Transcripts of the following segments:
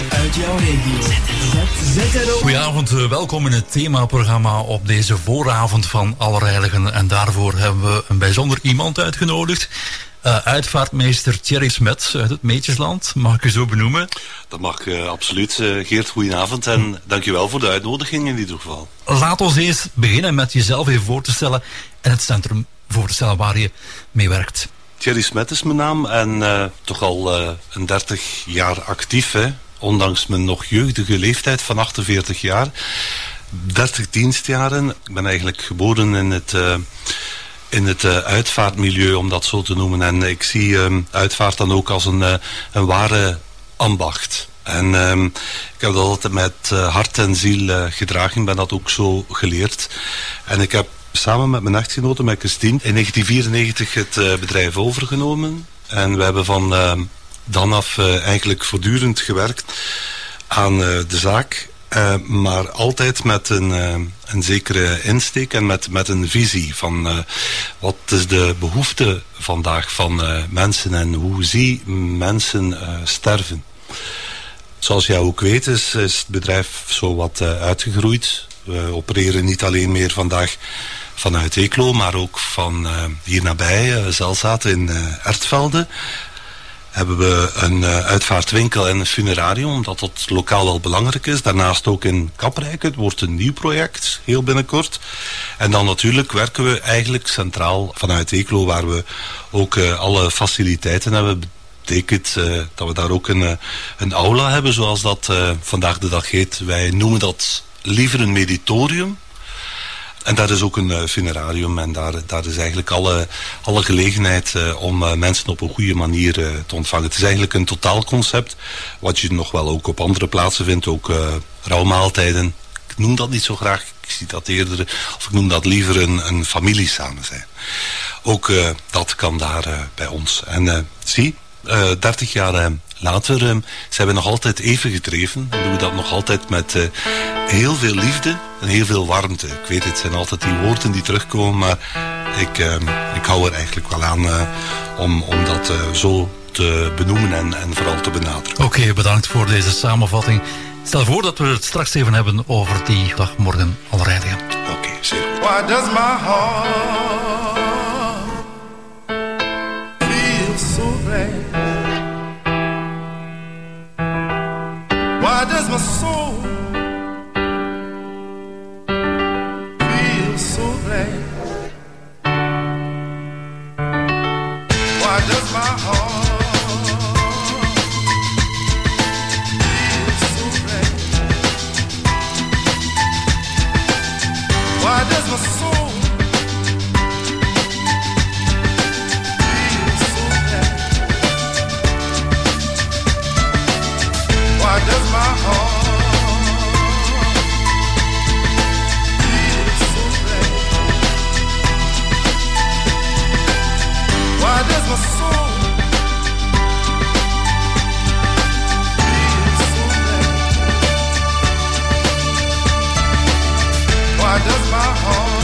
uit jouw regio. Goedenavond, eh, welkom in het themaprogramma op deze vooravond van Allerheiligen. En daarvoor hebben we een bijzonder iemand uitgenodigd. Uh, uitvaartmeester Thierry Smet uit het Meetjesland. Mag ik u zo benoemen? Dat mag uh, absoluut. Uh, Geert, goedenavond en hm. dankjewel voor de uitnodiging in ieder geval. Laat ons eens beginnen met jezelf even voor te stellen en het centrum voor te stellen waar je mee werkt. Thierry Smet is mijn naam en toch al een 30 jaar actief. Hè? Ondanks mijn nog jeugdige leeftijd van 48 jaar. 30 dienstjaren. Ik ben eigenlijk geboren in het in het uh, uitvaartmilieu, om dat zo te noemen. En ik zie um, uitvaart dan ook als een, uh, een ware ambacht. En um, ik heb dat altijd met hart en ziel gedragen. Ik ben dat ook zo geleerd. En ik heb samen met mijn echtgenote, met Christine, in 1994 het bedrijf overgenomen. En we hebben van ehm, dan af eigenlijk voortdurend gewerkt aan de zaak. Uh, maar altijd met een, uh, een zekere insteek en met, met een visie van uh, wat is de behoefte vandaag van mensen en hoe zie mensen sterven. Zoals jij ook weet is, is het bedrijf zo wat uitgegroeid. We opereren niet alleen meer vandaag vanuit Eeklo, maar ook van hier nabij, Zelzaat in Ertvelde hebben we een uh, uitvaartwinkel en een funerarium, omdat dat lokaal wel belangrijk is. Daarnaast ook in Kaprijk, het wordt een nieuw project, heel binnenkort. En dan natuurlijk werken we eigenlijk centraal vanuit Eeklo, waar we ook uh, alle faciliteiten hebben. Betekent uh, dat we daar ook een, een aula hebben, zoals dat vandaag de dag heet. Wij noemen dat liever een meditorium. En daar is ook een uh, funerarium en daar, daar is eigenlijk alle, alle gelegenheid uh, om uh, mensen op een goede manier te ontvangen. Het is eigenlijk een totaalconcept, wat je nog wel ook op andere plaatsen vindt, ook rouwmaaltijden. Ik noem dat niet zo graag, ik zie dat eerder, of ik noem dat liever een, een familie samen zijn. Ook dat kan daar bij ons. En zie, 30 jaar later zijn we nog altijd even gedreven. En doen we dat nog altijd met heel veel liefde en heel veel warmte. Ik weet, het zijn altijd die woorden die terugkomen, maar ik, uh, ik hou er eigenlijk wel aan uh, om, om dat uh, zo te benoemen en, en vooral te benadrukken. Oké, okay, bedankt voor deze samenvatting. Stel voor dat we het straks even hebben over die dag morgen already. Oké, okay, zeer goed. Why does my heart does my soul feel so glad? Why does my heart feel so glad? Why does my heart.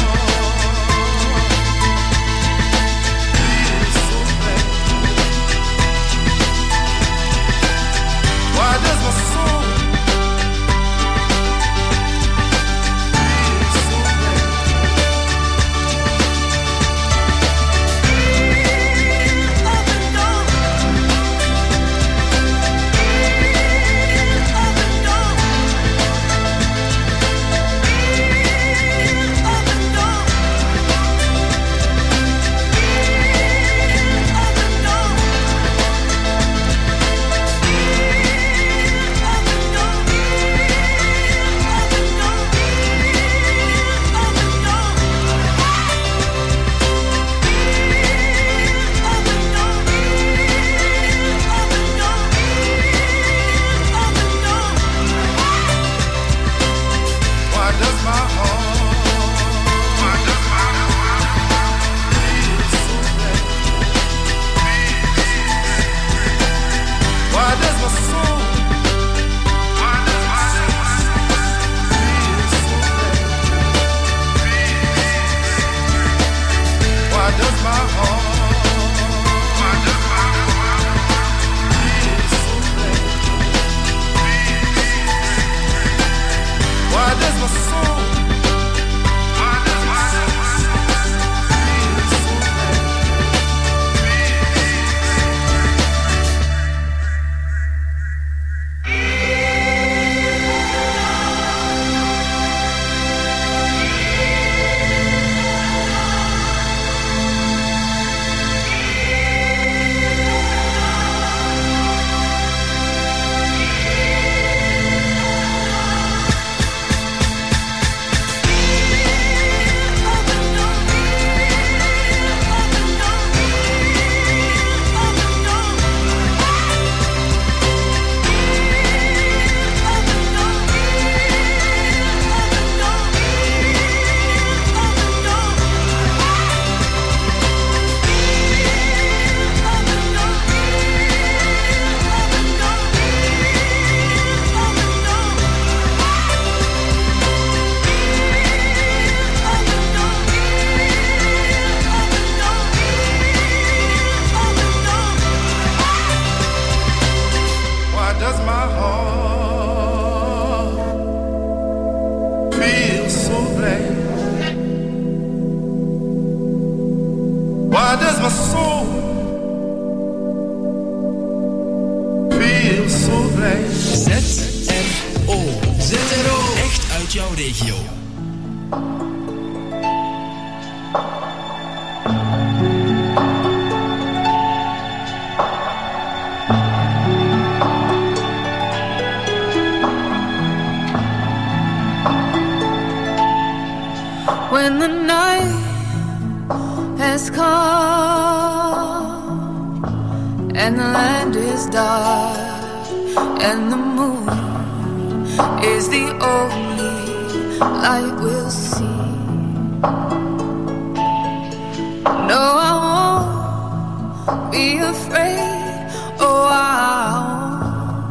Be afraid. Oh, I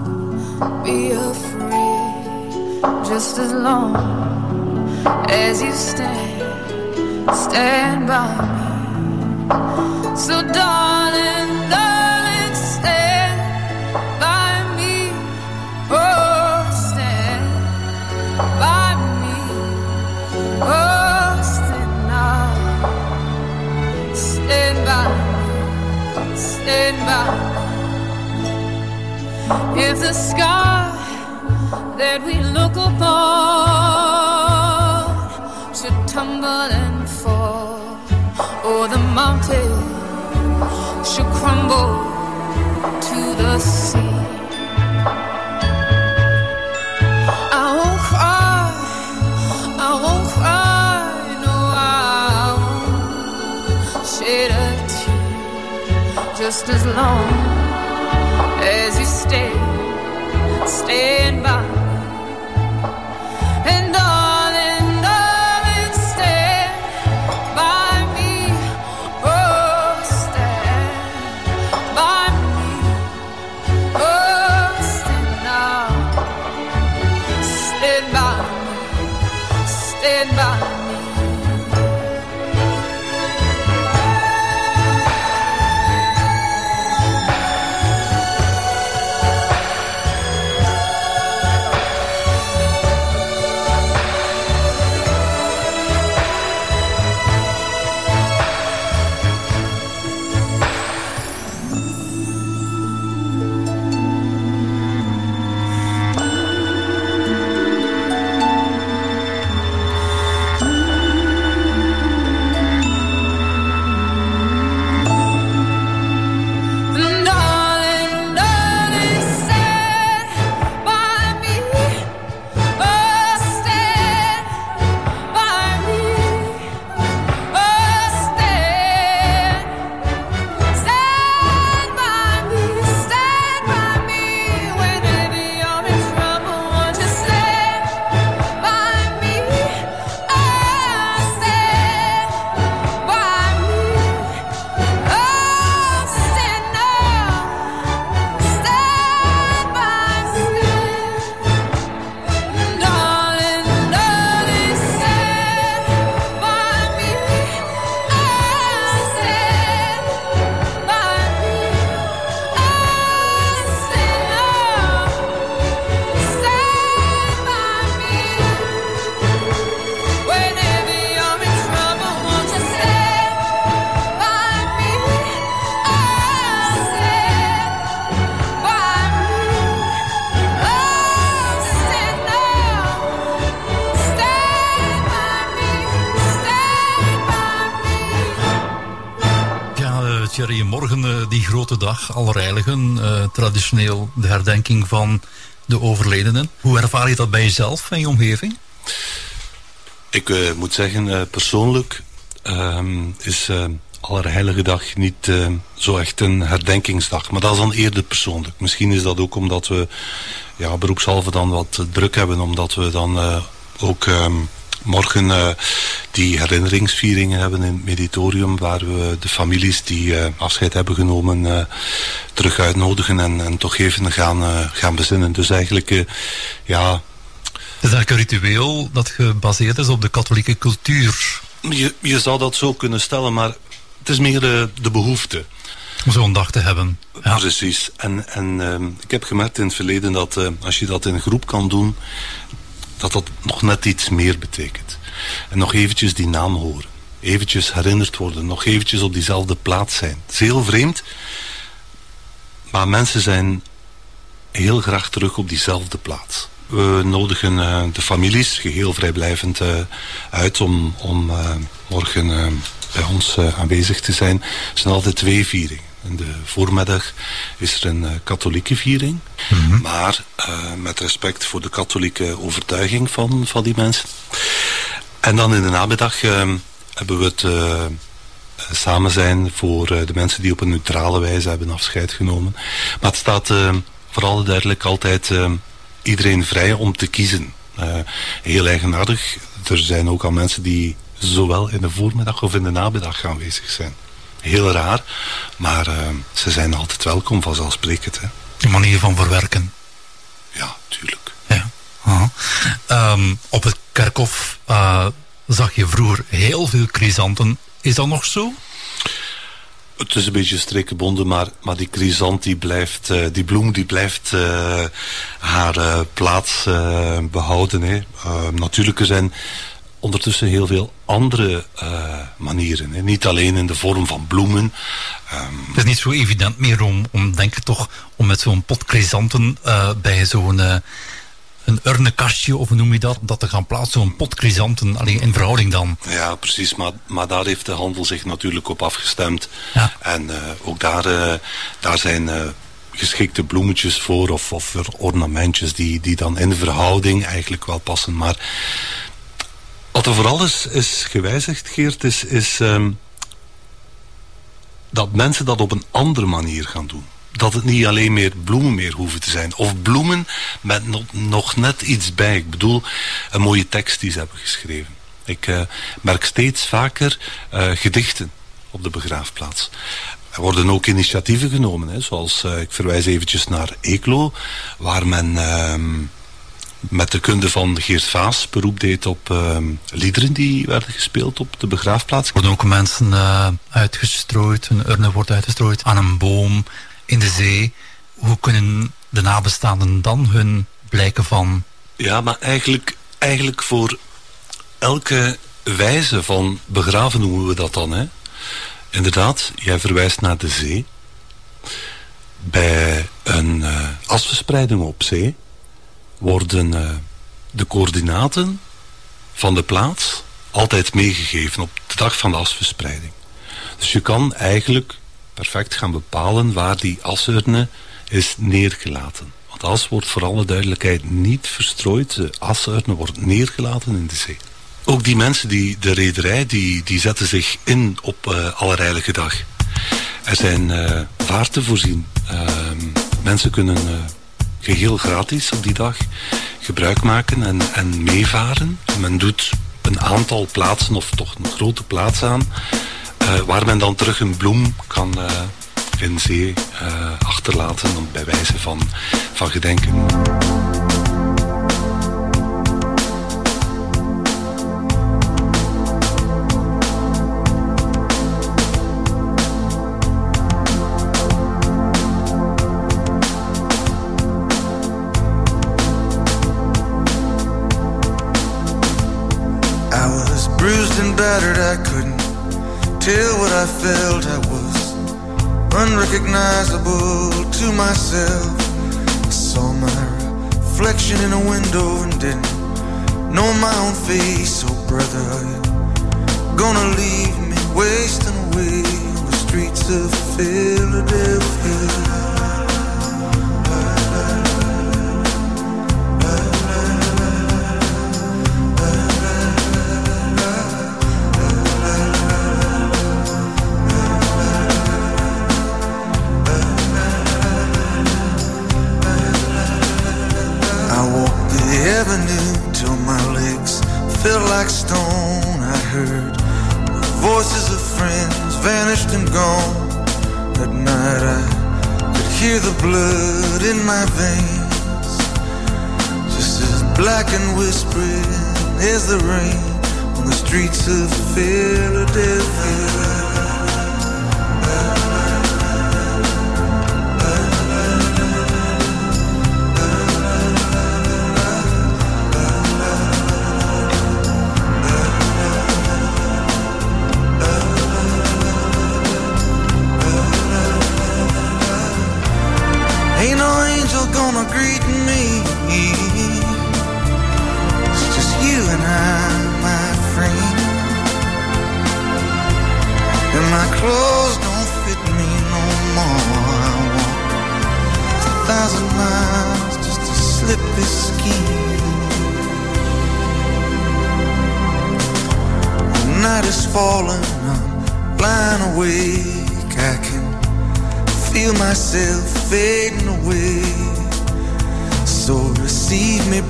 won't be afraid just as long as you stand, stand by me. So, darling, If the sky that we look upon should tumble and fall, or the mountain should crumble to the sea. I won't cry, I won't cry, no, I won't shed a tear, just as long as you stay, stand by Allerheiligen. eh traditioneel de herdenking van de overledenen. Hoe ervaar je dat bij jezelf en je omgeving? Ik eh, moet zeggen, eh, persoonlijk ehm, is Allerheilige Dag niet zo echt een herdenkingsdag. Maar dat is dan eerder persoonlijk. Misschien is dat ook omdat we ja, beroepshalve dan wat druk hebben. Omdat we dan ook um, morgen die herinneringsvieringen hebben in het meditorium. Waar we de families die afscheid hebben genomen terug uitnodigen. En, en toch even gaan, gaan bezinnen. Dus eigenlijk, ja... Het is eigenlijk een ritueel dat gebaseerd is op de katholieke cultuur. Je, je zou dat zo kunnen stellen, maar het is meer de, de behoefte. Om zo'n dag te hebben. Ja. Precies. En, en uh, ik heb gemerkt in het verleden dat uh, als je dat in een groep kan doen, dat dat nog net iets meer betekent. En nog eventjes die naam horen. eventjes herinnerd worden, nog eventjes op diezelfde plaats zijn. Het is heel vreemd, maar mensen zijn heel graag terug op diezelfde plaats. We nodigen uh, de families geheel vrijblijvend uh, uit om, om uh, morgen bij ons aanwezig te zijn. Er zijn altijd twee vieringen. In de voormiddag is er een katholieke viering. Mm -hmm. Maar met respect voor de katholieke overtuiging van, van die mensen. En dan in de namiddag hebben we het samen zijn voor de mensen die op een neutrale wijze hebben afscheid genomen. Maar het staat vooral duidelijk altijd iedereen vrij om te kiezen. Uh, heel eigenaardig. Er zijn ook al mensen die zowel in de voormiddag of in de namiddag aanwezig zijn. Heel raar, maar uh, ze zijn altijd welkom vanzelfsprekend. Hè. Een manier van verwerken. Ja, tuurlijk. -huh. um, op het kerkhof uh, zag je vroeger heel veel chrysanten. Is dat nog zo? Het is een beetje strekenbonden, maar, maar die chrysant die blijft, uh, die bloem die blijft uh, haar plaats behouden. Hè. natuurlijk er zijn ondertussen heel veel andere manieren. Hè. Niet alleen in de vorm van bloemen. Um, het is niet zo evident meer om, om denk ik toch, om met zo'n pot chrysanten bij zo'n een urnenkastje, of hoe noem je dat, dat te gaan plaatsen, een pot chrysanten, alleen in verhouding dan. Ja, precies, maar, maar daar heeft de handel zich natuurlijk op afgestemd. Ja. En uh, ook daar, uh, daar zijn uh, geschikte bloemetjes voor, of, of ornamentjes die, die dan in verhouding eigenlijk wel passen. Maar wat er vooral is, is gewijzigd, Geert, is, is um, dat mensen dat op een andere manier gaan doen dat het niet alleen meer bloemen meer hoeven te zijn. Of bloemen met nog, nog net iets bij. Ik bedoel, een mooie tekst die ze hebben geschreven. Ik uh, merk steeds vaker uh, gedichten op de begraafplaats. Er worden ook initiatieven genomen, hè, zoals uh, ik verwijs eventjes naar Eeklo, waar men ehm, met de kunde van Geert Vaas beroep deed op ehm, liederen die werden gespeeld op de begraafplaats. Er worden ook mensen uitgestrooid, een urne wordt uitgestrooid aan een boom, in de zee. Hoe kunnen de nabestaanden dan hun blijken van... Ja, maar eigenlijk, eigenlijk voor elke wijze van begraven noemen we dat dan. Hè? Inderdaad, jij verwijst naar de zee. Bij een uh, asverspreiding op zee worden uh, de coördinaten van de plaats altijd meegegeven op de dag van de asverspreiding. Dus je kan eigenlijk perfect gaan bepalen waar die asurne is neergelaten. Want as wordt voor alle duidelijkheid niet verstrooid. De asurne wordt neergelaten in de zee. Ook die mensen, die, de rederij, die, die zetten zich in op uh, Allerheilige Dag. Er zijn uh, vaarten voorzien. Uh, mensen kunnen uh, geheel gratis op die dag gebruik maken en, en meevaren. Men doet een aantal plaatsen, of toch een grote plaats aan uh, waar men dan terug een bloem kan uh, in zee uh, achterlaten bij wijze van, van gedenken. I tell what I felt. I was unrecognizable to myself. I saw my reflection in a window and didn't know my own face. Oh, brother, are you gonna leave me wasting away on the streets of Philadelphia? And whispering as the rain on the streets of Philadelphia.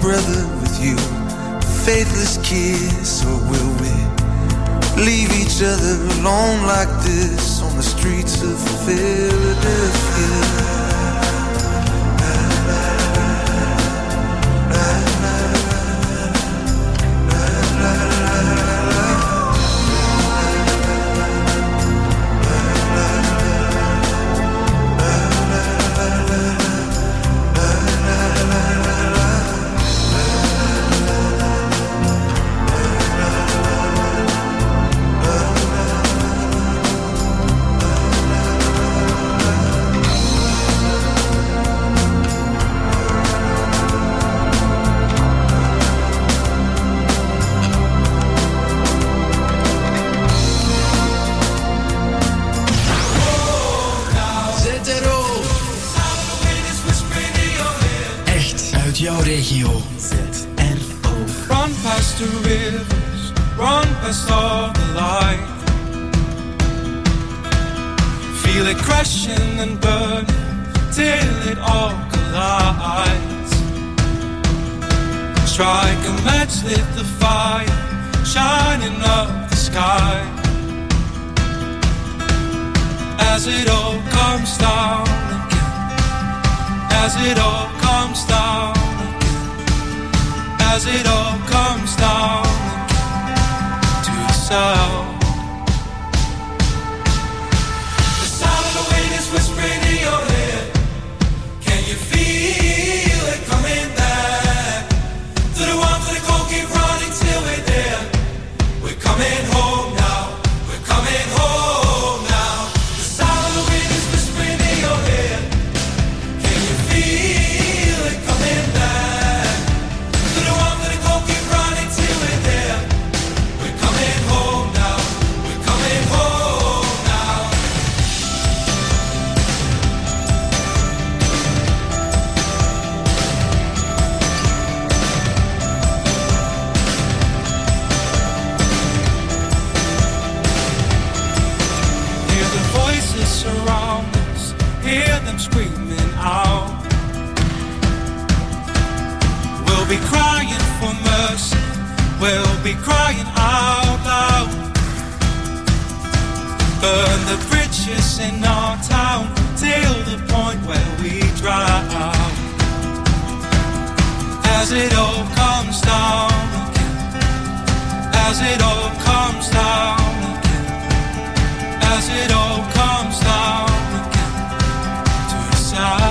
brother with you. A faithless kiss or will we leave each other alone like this on the streets of Philadelphia? tempest of the light. Feel it crashing and burning till it all collides. Strike a match, lit the fire, shining up the sky. As it all comes down again, as it all comes down again, as it all comes down out be crying out loud. Burn the bridges in our town till the point where we drown. As it all comes down again, as it all comes down again, as it all comes down again to the side.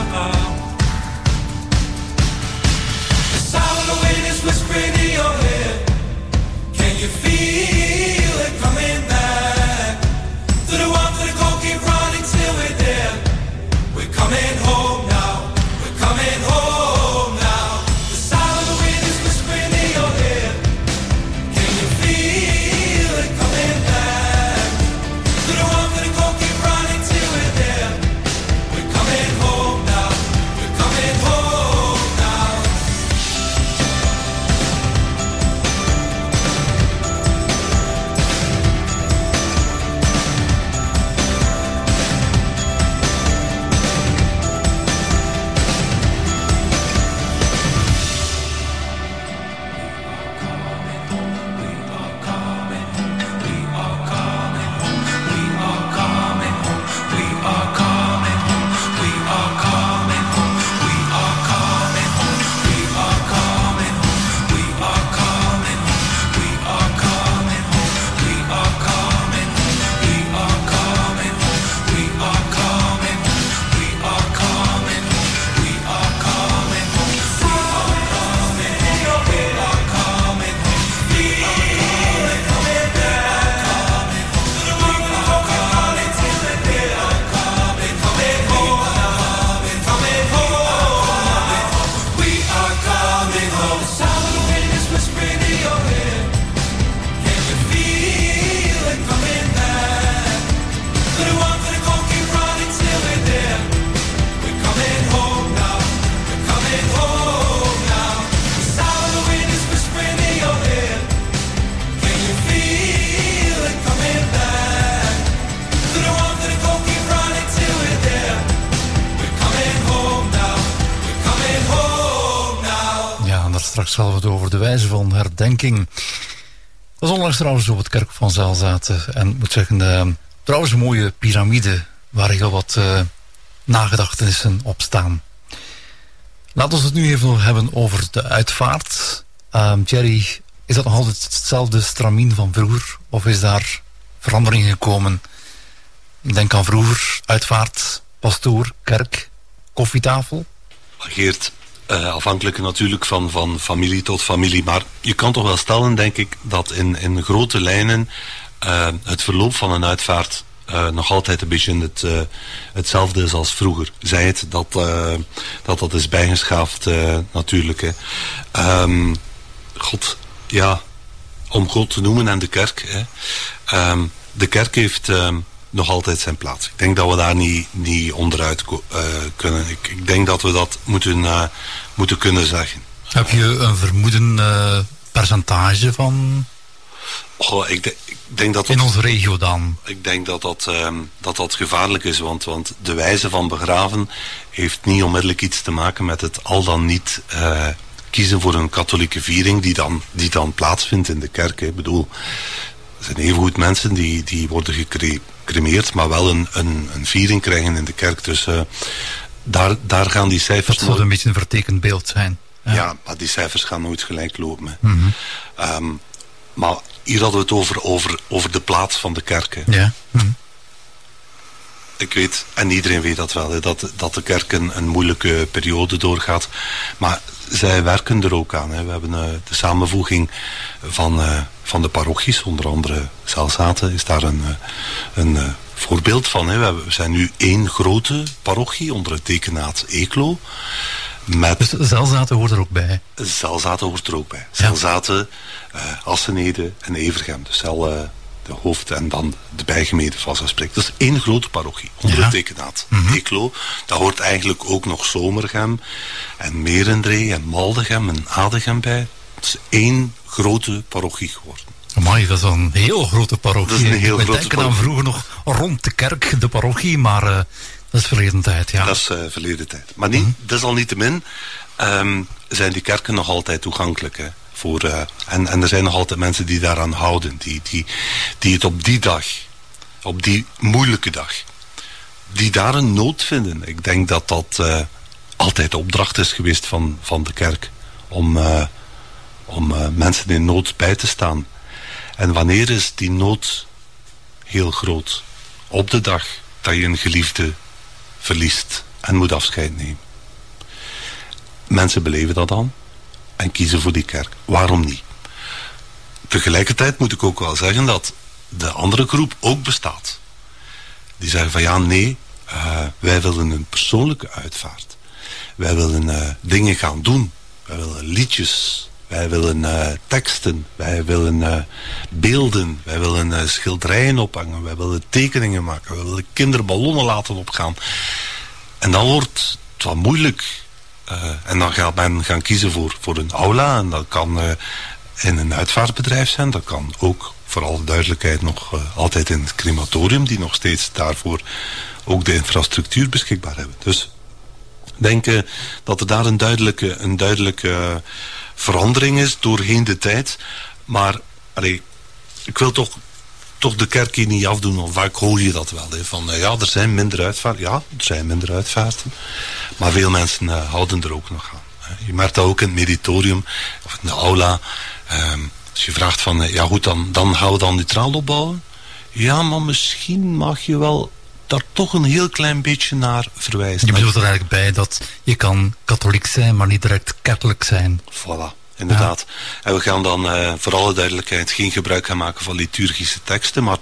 Het over de wijze van herdenking. Dat onlangs trouwens op het kerk van Zaalzaten. En ik moet zeggen, uh, trouwens een mooie piramide waar heel wat uh, nagedachtenissen op staan. Laten we het nu even hebben over de uitvaart. Jerry, is dat nog altijd hetzelfde stramien van vroeger? Of is daar verandering gekomen? Ik denk aan vroeger, uitvaart, pastoor, kerk, koffietafel. Geert, uh, afhankelijk natuurlijk van, van familie tot familie. Maar je kan toch wel stellen, denk ik, dat in, in grote lijnen uh, het verloop van een uitvaart uh, nog altijd een beetje het, hetzelfde is als vroeger. Zij het dat dat, dat is bijgeschaafd natuurlijk. Hè. Um, God, ja, om God te noemen en de kerk. Hè. Um, de kerk heeft um, nog altijd zijn plaats. Ik denk dat we daar niet, niet onderuit kunnen. Ik, ik, denk dat we dat moeten, moeten kunnen zeggen. Heb je een vermoeden percentage van Oh, ik, de, ik, denk dat, dat In onze regio dan? Ik denk dat dat, um, dat, dat gevaarlijk is, want, want de wijze van begraven heeft niet onmiddellijk iets te maken met het al dan niet kiezen voor een katholieke viering die dan, die dan plaatsvindt in de kerk. Ik bedoel, er zijn evengoed mensen die, die worden gecremeerd, maar wel een, een, een viering krijgen in de kerk. Dus uh, daar, daar gaan die cijfers... Dat zou een beetje een vertekend beeld zijn. Ja. ja, maar die cijfers gaan nooit gelijk lopen. Mm -hmm. um, maar hier hadden we het over, over, over de plaats van de kerken. Ja. Hm. Ik weet, en iedereen weet dat wel, hè, dat, dat de kerk een, een moeilijke periode doorgaat. Maar zij werken er ook aan. Hè. We hebben uh, de samenvoeging van, uh, van de parochies, onder andere Zelzaten, is daar een, uh, een voorbeeld van. Hè. We, zijn nu één grote parochie onder het dekenaat Eeklo. Met dus Zelzaten hoort er ook bij? Zelzaten hoort er ook bij. Ja. Zelzaten, uh, Assenede en Evergem. Dus uh, de hoofd en dan de bijgemeente spreekt. Dat is één grote parochie onder ja. het tekenaat. Mm -hmm. Eeklo, daar hoort eigenlijk ook nog Zomergem en Merendree en Maldegem en Adegem bij. Het is één grote parochie geworden. Amai, dat is een heel grote parochie. Dat is een heel Ik grote denken aan vroeger nog rond de kerk, de parochie, maar... Uh, dat is verleden tijd, ja. Dat is uh, verleden tijd. Maar niet, mm -hmm. desalniettemin um, zijn die kerken nog altijd toegankelijk. Hè, voor, uh, en, en er zijn nog altijd mensen die daaraan houden. Die, die, die het op die dag, op die moeilijke dag, die daar een nood vinden. Ik denk dat dat altijd de opdracht is geweest van, van de kerk. Om, om mensen in nood bij te staan. En wanneer is die nood heel groot? Op de dag dat je een geliefde verliest en moet afscheid nemen. Mensen beleven dat dan en kiezen voor die kerk. Waarom niet? Tegelijkertijd moet ik ook wel zeggen dat de andere groep ook bestaat. Die zeggen van ja, nee, uh, wij willen een persoonlijke uitvaart. Wij willen uh, dingen gaan doen. Wij willen liedjes. Wij willen uh, teksten. Wij willen beelden. Wij willen schilderijen ophangen. Wij willen tekeningen maken. Wij willen kinderballonnen laten opgaan. En dan wordt het wat moeilijk en dan gaat men gaan kiezen voor, voor een aula. En dat kan in een uitvaartbedrijf zijn. Dat kan ook, voor alle duidelijkheid, nog altijd in het crematorium. Die nog steeds daarvoor ook de infrastructuur beschikbaar hebben. Dus denken dat er daar een duidelijke, een duidelijke verandering is doorheen de tijd. Maar ik wil toch toch de kerk hier niet afdoen. Of vaak hoor je dat wel. Van uh, ja, er zijn minder uitvaarten. Ja, er zijn minder uitvaarten. Maar veel mensen uh, houden er ook nog aan. Je merkt dat ook in het meditorium of in de aula. Um, als je vraagt van, uh, ja goed, dan, dan gaan we dan neutraal opbouwen. Ja, maar misschien mag je wel daar toch een heel klein beetje naar verwijzen. Je bedoelt er eigenlijk bij dat je kan katholiek zijn, maar niet direct katholiek zijn. Voilà inderdaad. Ja. En we gaan dan uh, voor alle duidelijkheid geen gebruik gaan maken van liturgische teksten, maar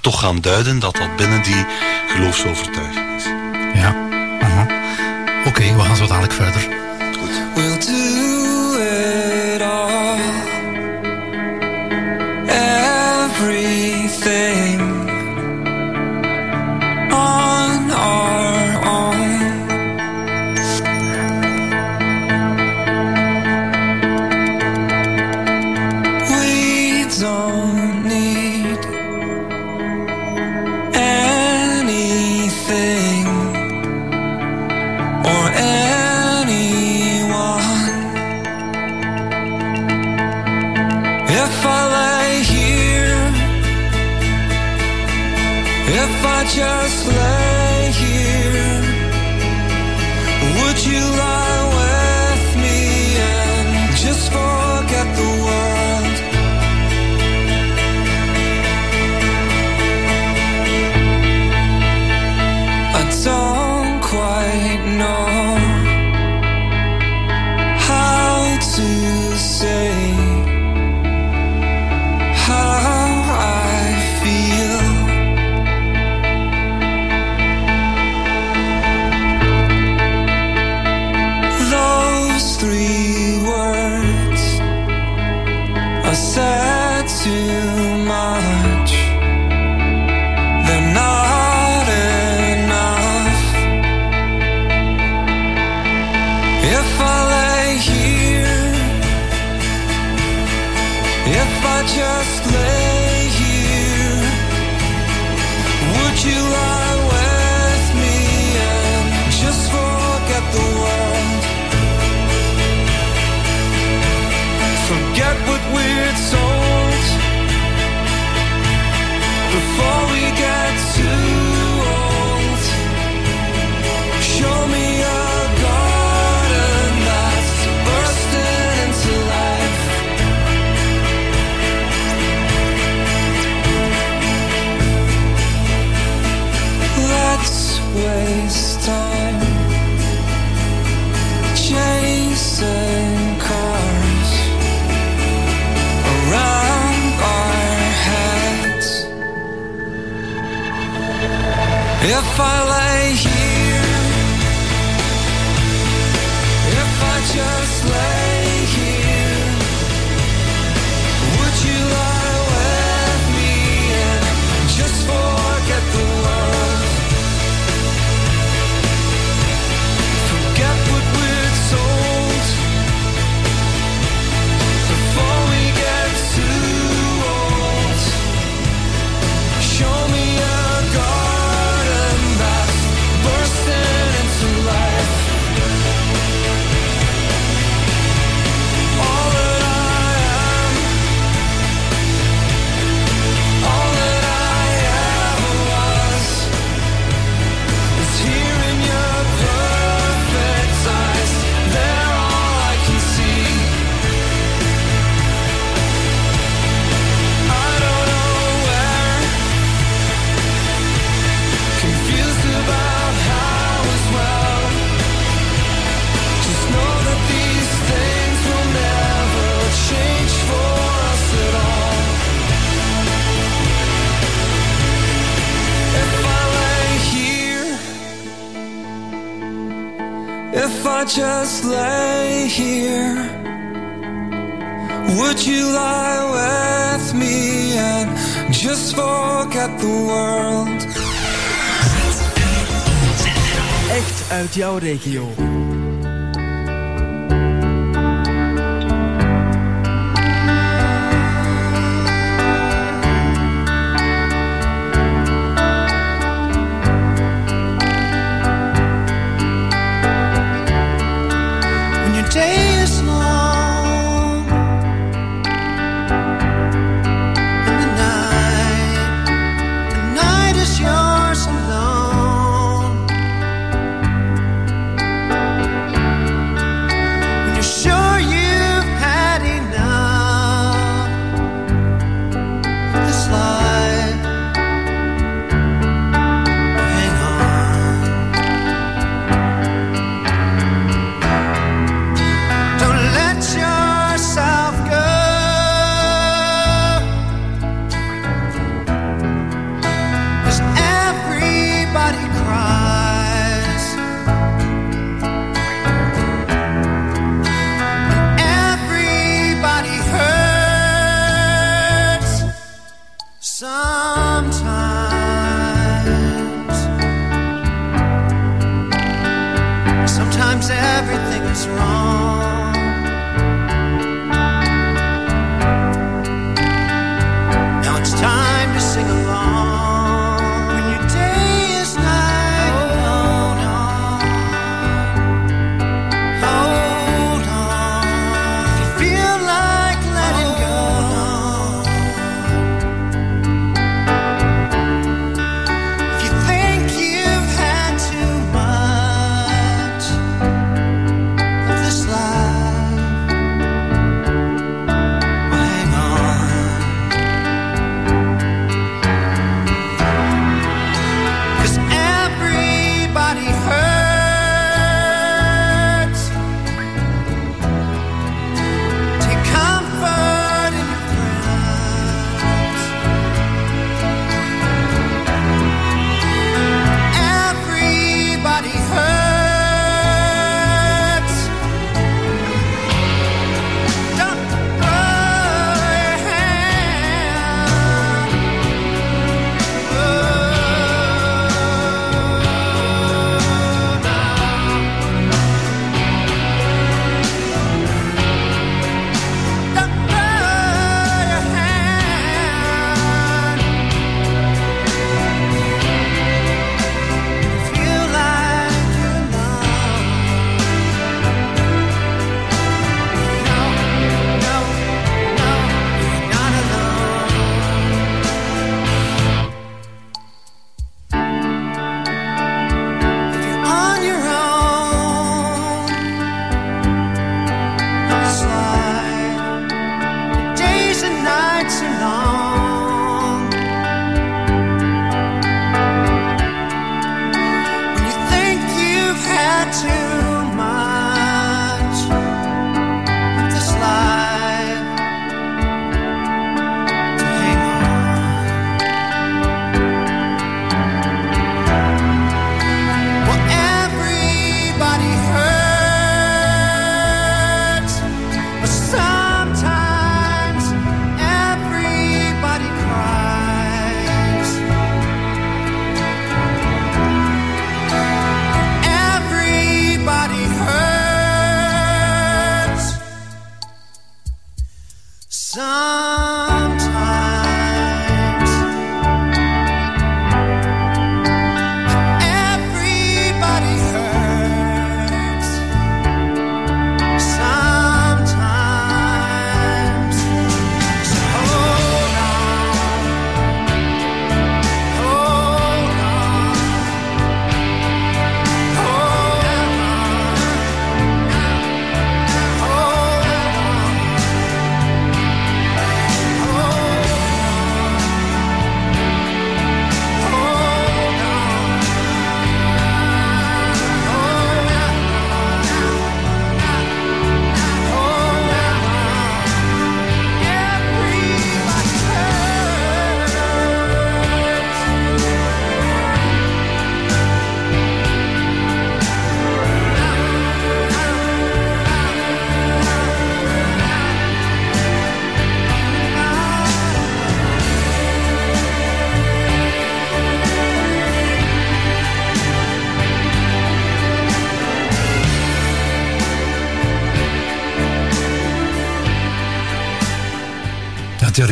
toch gaan duiden dat dat binnen die geloofsovertuiging is. Ja. Uh -huh. Oké, okay, we gaan zo dadelijk verder. Goed. We'll do it all. Everything just let If I lay uit jouw regio.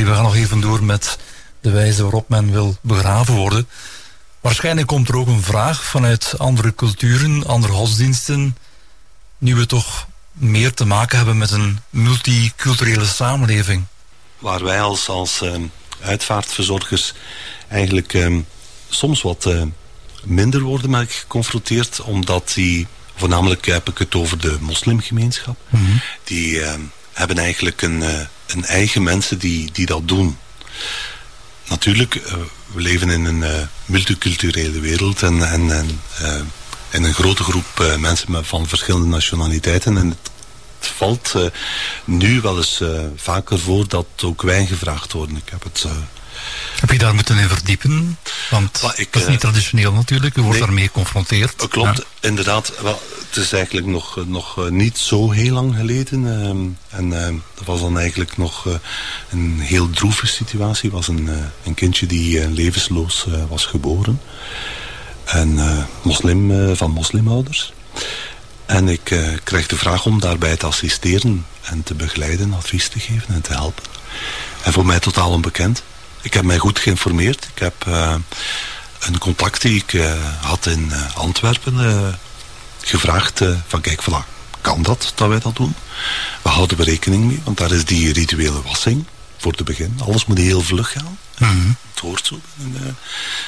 We gaan nog even door met de wijze waarop men wil begraven worden. Waarschijnlijk komt er ook een vraag vanuit andere culturen, andere godsdiensten. Nu we toch meer te maken hebben met een multiculturele samenleving. Waar wij als, als uh, uitvaartverzorgers eigenlijk uh, soms wat uh, minder worden mee geconfronteerd, omdat die, voornamelijk heb ik het over de moslimgemeenschap, mm -hmm. die hebben eigenlijk een, een eigen mensen die, die dat doen. Natuurlijk, we leven in een multiculturele wereld en, en, en in een grote groep mensen van verschillende nationaliteiten. En het valt nu wel eens vaker voor dat ook wij gevraagd worden. Ik heb het... Heb je daar moeten in verdiepen? Want ik, dat is niet traditioneel natuurlijk. U wordt nee, daarmee geconfronteerd. Klopt, ja. inderdaad. Wel, het is eigenlijk nog, nog niet zo heel lang geleden. Uh, en uh, dat was dan eigenlijk nog uh, een heel droeve situatie. was een, een kindje die levensloos was geboren. En moslim, van moslimouders. En ik kreeg de vraag om daarbij te assisteren en te begeleiden, advies te geven en te helpen. En voor mij totaal onbekend. Ik heb mij goed geïnformeerd. Ik heb een contact die ik had in Antwerpen gevraagd van kijk, voilà, kan dat, dat wij dat doen? We houden we rekening mee, want daar is die rituele wassing voor te begin. Alles moet heel vlug gaan. Mm -hmm. Het hoort zo binnen,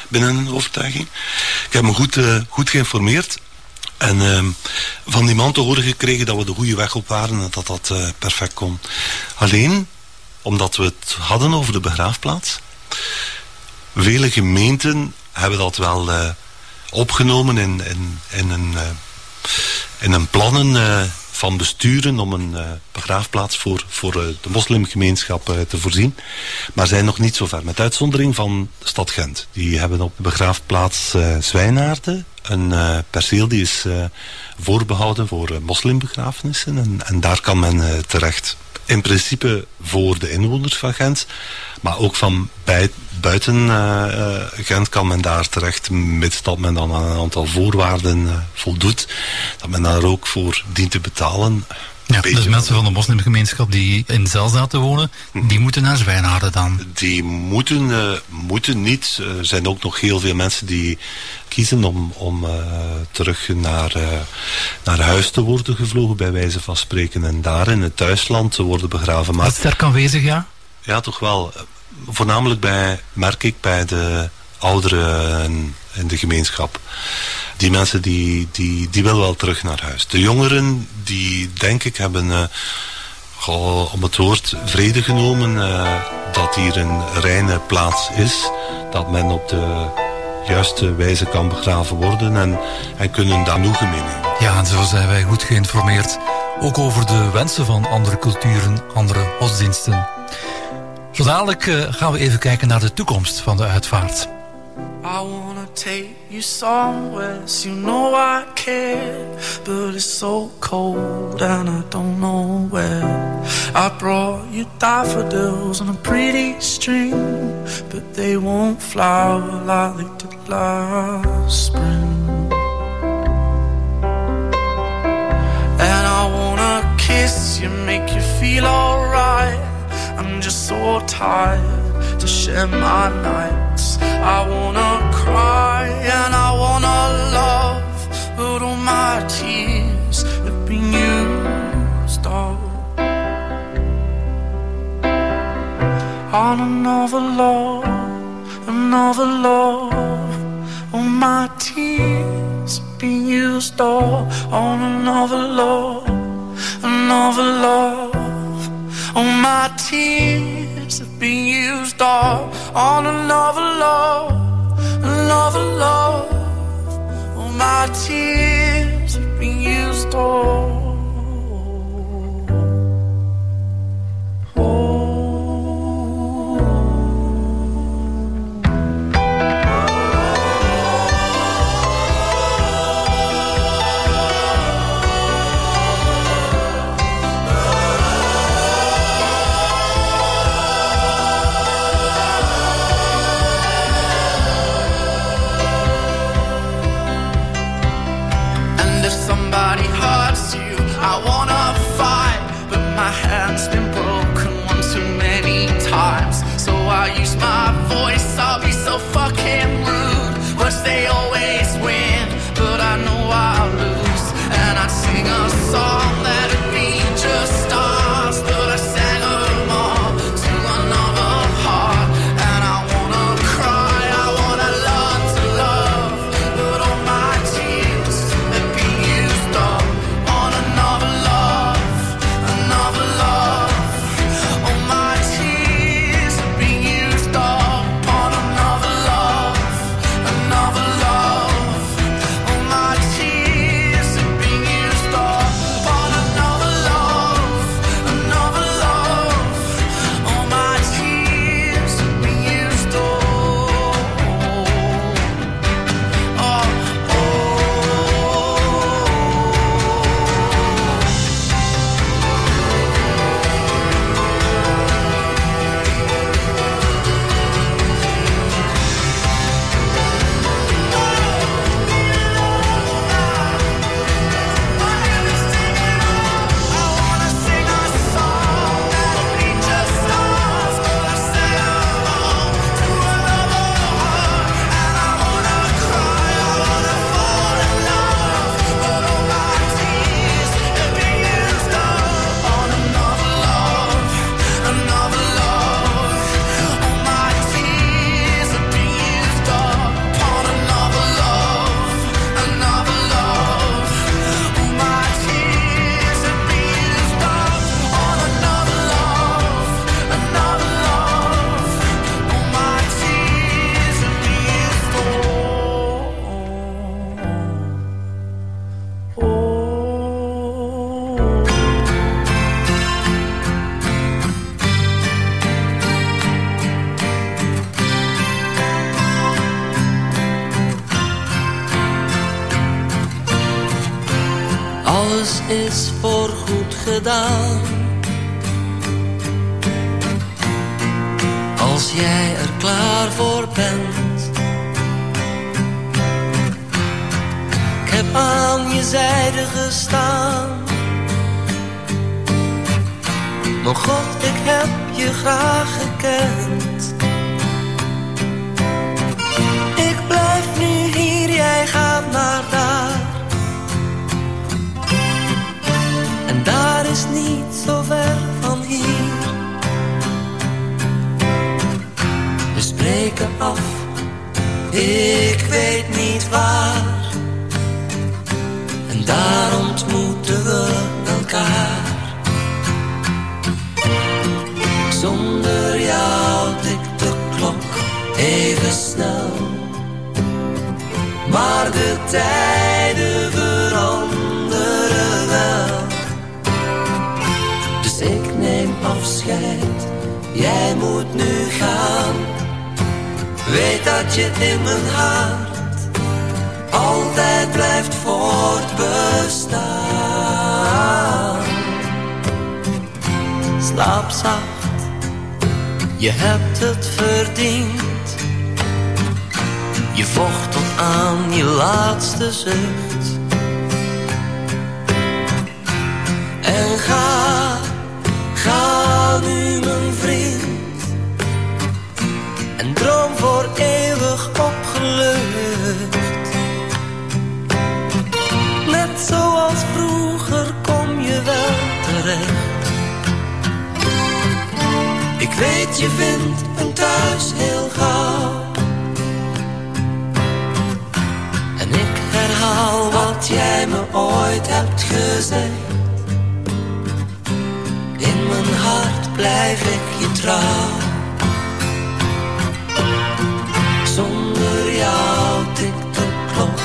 binnen een overtuiging. Ik heb me goed, goed geïnformeerd en uh, van die man te horen gekregen dat we de goede weg op waren en dat dat uh, perfect kon. Alleen, omdat we het hadden over de begraafplaats, vele gemeenten hebben dat wel opgenomen in, in, in, een, in een plannen van besturen om een begraafplaats voor, voor de moslimgemeenschap te voorzien. Maar zijn nog niet zo ver. Met uitzondering van de stad Gent. Die hebben op de begraafplaats Zwijnaarden een perceel die is voorbehouden voor moslimbegrafenissen. En, en, daar kan men terecht. In principe voor de inwoners van Gent. Maar ook van bij, buiten Gent kan men daar terecht. Mits dat men dan aan een aantal voorwaarden voldoet. Dat men daar ook voor dient te betalen. Ja, dus mensen van de moslimgemeenschap die in Zelzaten wonen, die moeten naar Zwijnaarden dan? Die moeten, uh, moeten niet. Er zijn ook nog heel veel mensen die kiezen om, om uh, terug naar, uh, naar huis te worden gevlogen, bij wijze van spreken. En daar in het thuisland te worden begraven. Maar, Dat is sterk aanwezig, ja? Ja, toch wel. Voornamelijk bij, merk ik, bij de ouderen in de gemeenschap die mensen die, die, die willen wel terug naar huis. De jongeren, die denk ik hebben, uh, om het woord, vrede genomen uh, dat hier een reine plaats is. Dat men op de juiste wijze kan begraven worden en, en kunnen daar genoegen mee nemen. Ja, en zo zijn wij goed geïnformeerd. Ook over de wensen van andere culturen, andere godsdiensten. Zo dadelijk uh, gaan we even kijken naar de toekomst van de uitvaart. I wanna take you somewhere, so you know I care. But it's so cold and I don't know where. I brought you daffodils on a pretty string, but they won't flower like they did last spring. And I wanna kiss you, make you feel alright. I'm just so tired to share my nights. I wanna cry and I wanna love, but all my tears have been used up on another love, another love. All my tears have been used up on another love, another love. All my tears have been used up on another love another love. All my tears Als Zonder jou tikt de klok even snel. Maar de tijden veranderen wel. Dus ik neem afscheid, jij moet nu gaan. Weet dat je in mijn hart altijd blijft voortbestaan. Slaap zacht, je hebt het verdiend. Je vocht tot aan je laatste zucht. En ga, weet je vindt een thuis heel gauw. En ik herhaal wat jij me ooit hebt gezegd. In mijn hart blijf ik je trouw. Zonder jou tikt de klok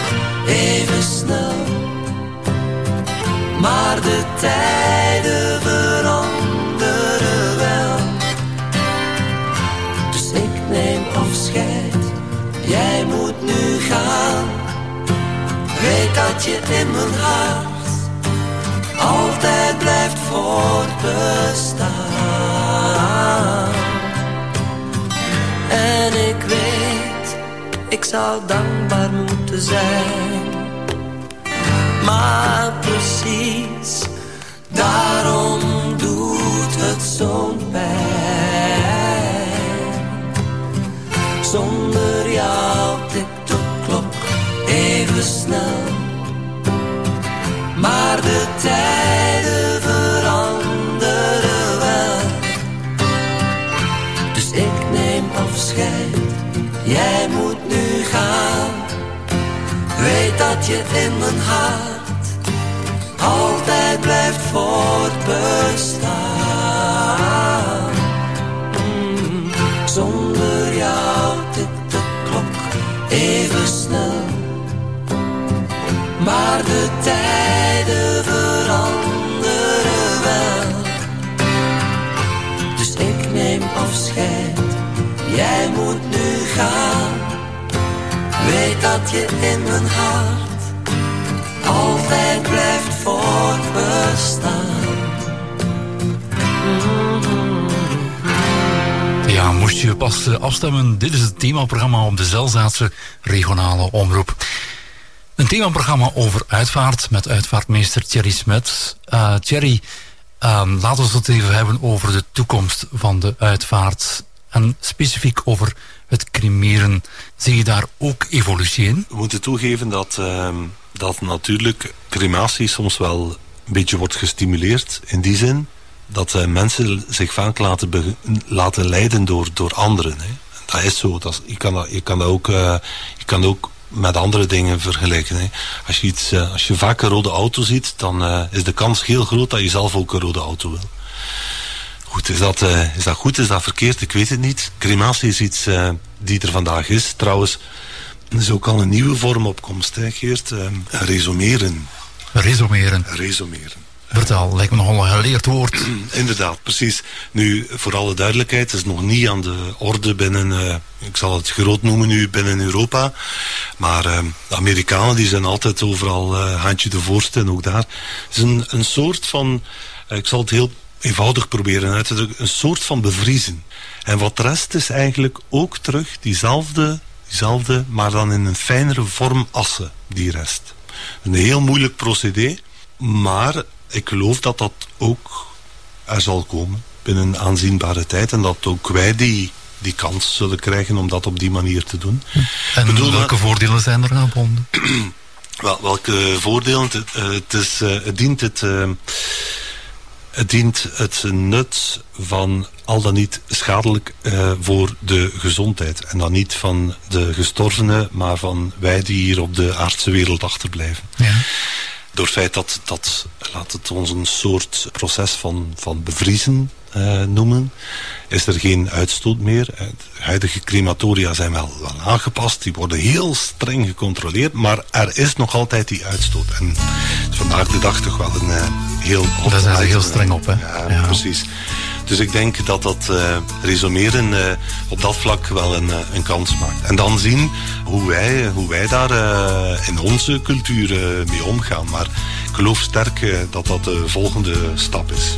even snel. Maar de tijden jij moet nu gaan. Weet dat je in mijn hart altijd blijft voortbestaan. En ik weet, ik zou dankbaar moeten zijn. Maar precies, daarom doet het zo'n pijn. Maar de tijden veranderen wel. Dus ik neem afscheid, jij moet nu gaan. Weet dat je in mijn hart altijd blijft voortbestaan. Tijden veranderen wel. Dus ik neem afscheid, jij moet nu gaan. Weet dat je in mijn hart altijd blijft voortbestaan. Ja, moest je pas eh, afstemmen, dit is het themaprogramma op de Zelzaatse regionale omroep. Een themaprogramma over uitvaart met uitvaartmeester Thierry Smet. Uh, Thierry, uh, laten we het even hebben over de toekomst van de uitvaart. En specifiek over het cremeren. Zie je daar ook evolutie in? We moeten toegeven dat, uh, dat natuurlijk crematie soms wel een beetje wordt gestimuleerd. In die zin dat uh, mensen zich vaak laten, laten leiden door, door anderen. Hè. Dat is zo. Dat, je, kan dat, je, kan ook, uh, je kan ook met andere dingen vergelijken. Hè. Als, je iets, uh, als je vaak een rode auto ziet, dan is de kans heel groot dat je zelf ook een rode auto wil. Goed, is dat, uh, is dat goed, is dat verkeerd? Ik weet het niet. Crematie is iets die er vandaag is. Trouwens, er is ook al een nieuwe vorm opkomst, hè, Geert? Uh, resumeren. Resumeren. Resumeren. Vertel, lijkt me nogal een geleerd woord. Inderdaad, precies. Nu, voor alle duidelijkheid, het is nog niet aan de orde binnen, ik zal het groot noemen nu, binnen Europa. Maar de Amerikanen die zijn altijd overal handje de voorste en ook daar. Het is een, een soort van, ik zal het heel eenvoudig proberen uit te drukken, een soort van bevriezen. En wat rest is eigenlijk ook terug diezelfde, diezelfde maar dan in een fijnere vorm assen, die rest. Een heel moeilijk procedé, maar ik geloof dat dat ook er zal komen binnen een aanzienbare tijd en dat ook wij die, die kans zullen krijgen om dat op die manier te doen. En bedoel, welke voordelen zijn er aan verbonden? Wel, welke voordelen? Het, het, is, het dient het... Het dient het nut van al dan niet schadelijk uh, voor de gezondheid. En dan niet van de gestorvenen, maar van wij die hier op de aardse wereld achterblijven. Ja. Door het feit dat, dat, laat het ons een soort proces van, van bevriezen uh, noemen, is er geen uitstoot meer. De huidige crematoria zijn wel, wel aangepast, die worden heel streng gecontroleerd, maar er is nog altijd die uitstoot. En het is vandaag de dag toch wel een uh, heel... Daar zijn ze heel streng op, hè? Ja, ja. precies. Dus ik denk dat dat uh, resumeren uh, op dat vlak wel een, een kans maakt. En dan zien hoe wij, hoe wij daar in onze cultuur mee omgaan. Maar ik geloof sterk dat dat de volgende stap is.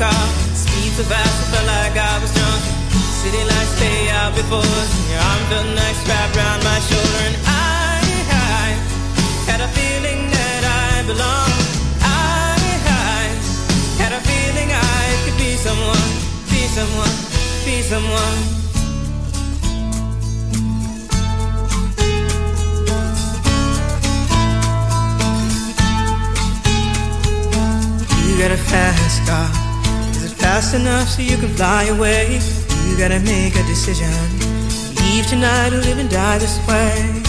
Car. Speed so fast, I felt like I was drunk. City lights stay out before. Your arm felt nice wrapped around my shoulder, and I, I had a feeling that I belonged. I, I had a feeling I could be someone, be someone, be someone. You got a fast car. Fast enough so you can fly away? You gotta make a decision. Leave tonight or live and die this way.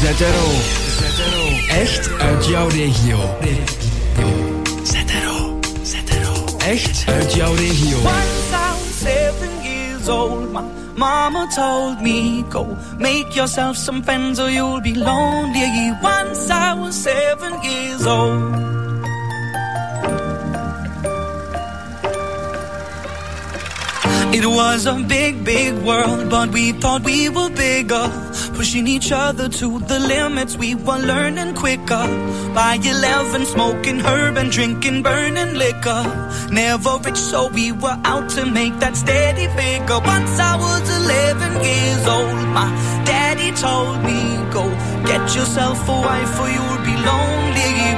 ZRO. Er er Echt uit jouw regio. Echt uit jouw regio. Once I was seven years old, my mama told me, Go make yourself some friends or you'll be lonely. Once I was seven years old. It was a big, big world, but we thought we were bigger. Pushing each other to the limits, we were learning quicker. By 11, smoking herb and drinking burning liquor. Never rich, so we were out to make that steady figure. Once I was 11 years old, my daddy told me, Go get yourself a wife or you'll be lonely.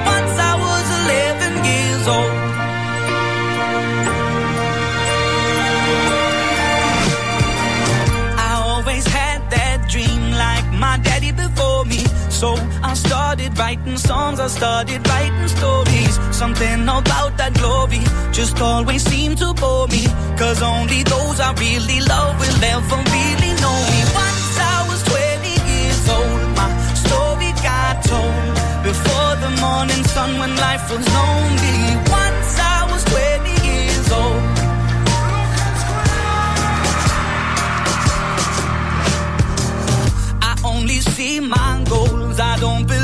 Started writing songs, I started writing stories. Something about that glory just always seemed to bore me. Cause only those I really love will ever really know me. Once I was 20 years old, my story got told. Before the morning sun when life was lonely. Once I was 20 years old. I only see my goals. I don't believe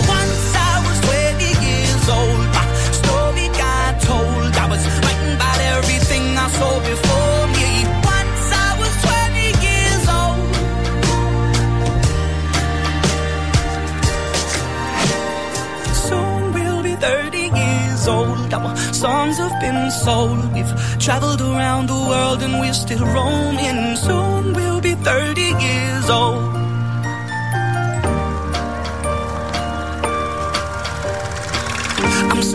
Our songs have been sold. We've traveled around the world and we're still roaming. Soon we'll be 30 years old.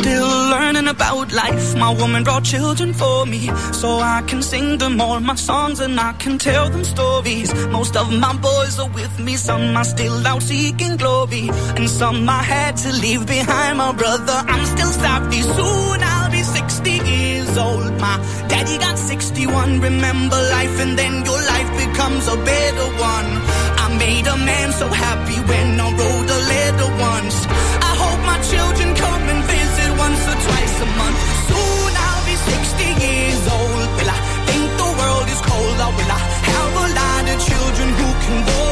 Still learning about life. My woman brought children for me, so I can sing them all my songs and I can tell them stories. Most of my boys are with me, some are still out seeking glory, and some I had to leave behind. My brother, I'm still savvy. Soon I'll be 60 years old. My daddy got 61. Remember life, and then your life becomes a better one. I made a man so happy when I wrote a letter once. I my children come and visit once or twice a month. Soon I'll be 60 years old. Will I think the world is cold, or will I have a lot of children who can bore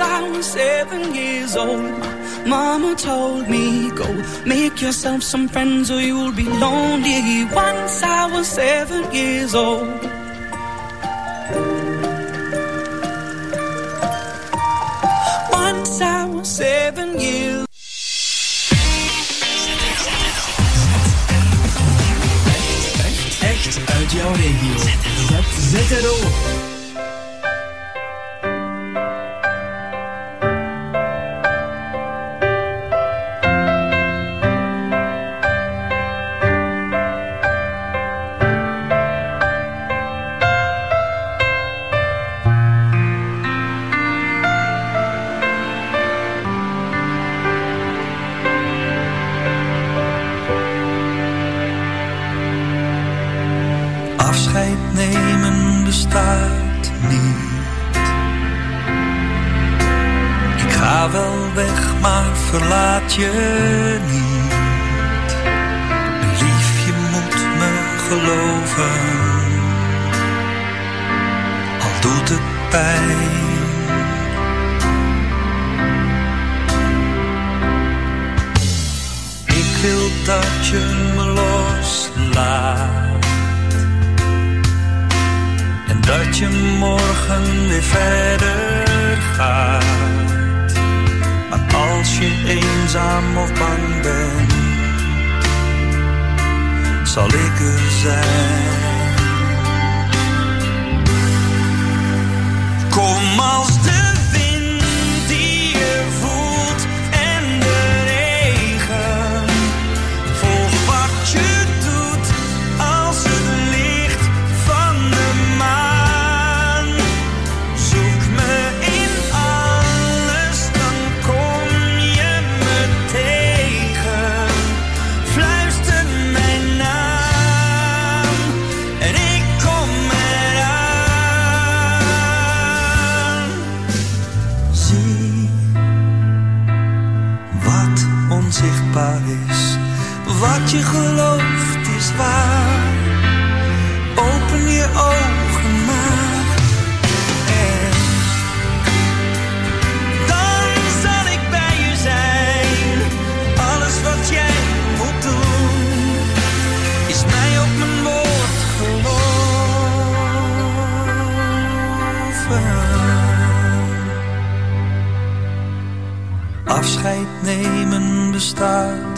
I was seven years old. Mama told me, go make yourself some friends or you'll be lonely. Once I was seven years old. Once I was seven years Echt uit jouw regio. ZZRO. Maar verlaat je niet. Lief, je moet me geloven. Al doet het pijn. Ik wil dat je me loslaat. En dat je morgen weer verder gaat. Als je eenzaam of bang bent, zal ik er zijn. Kom als de nemen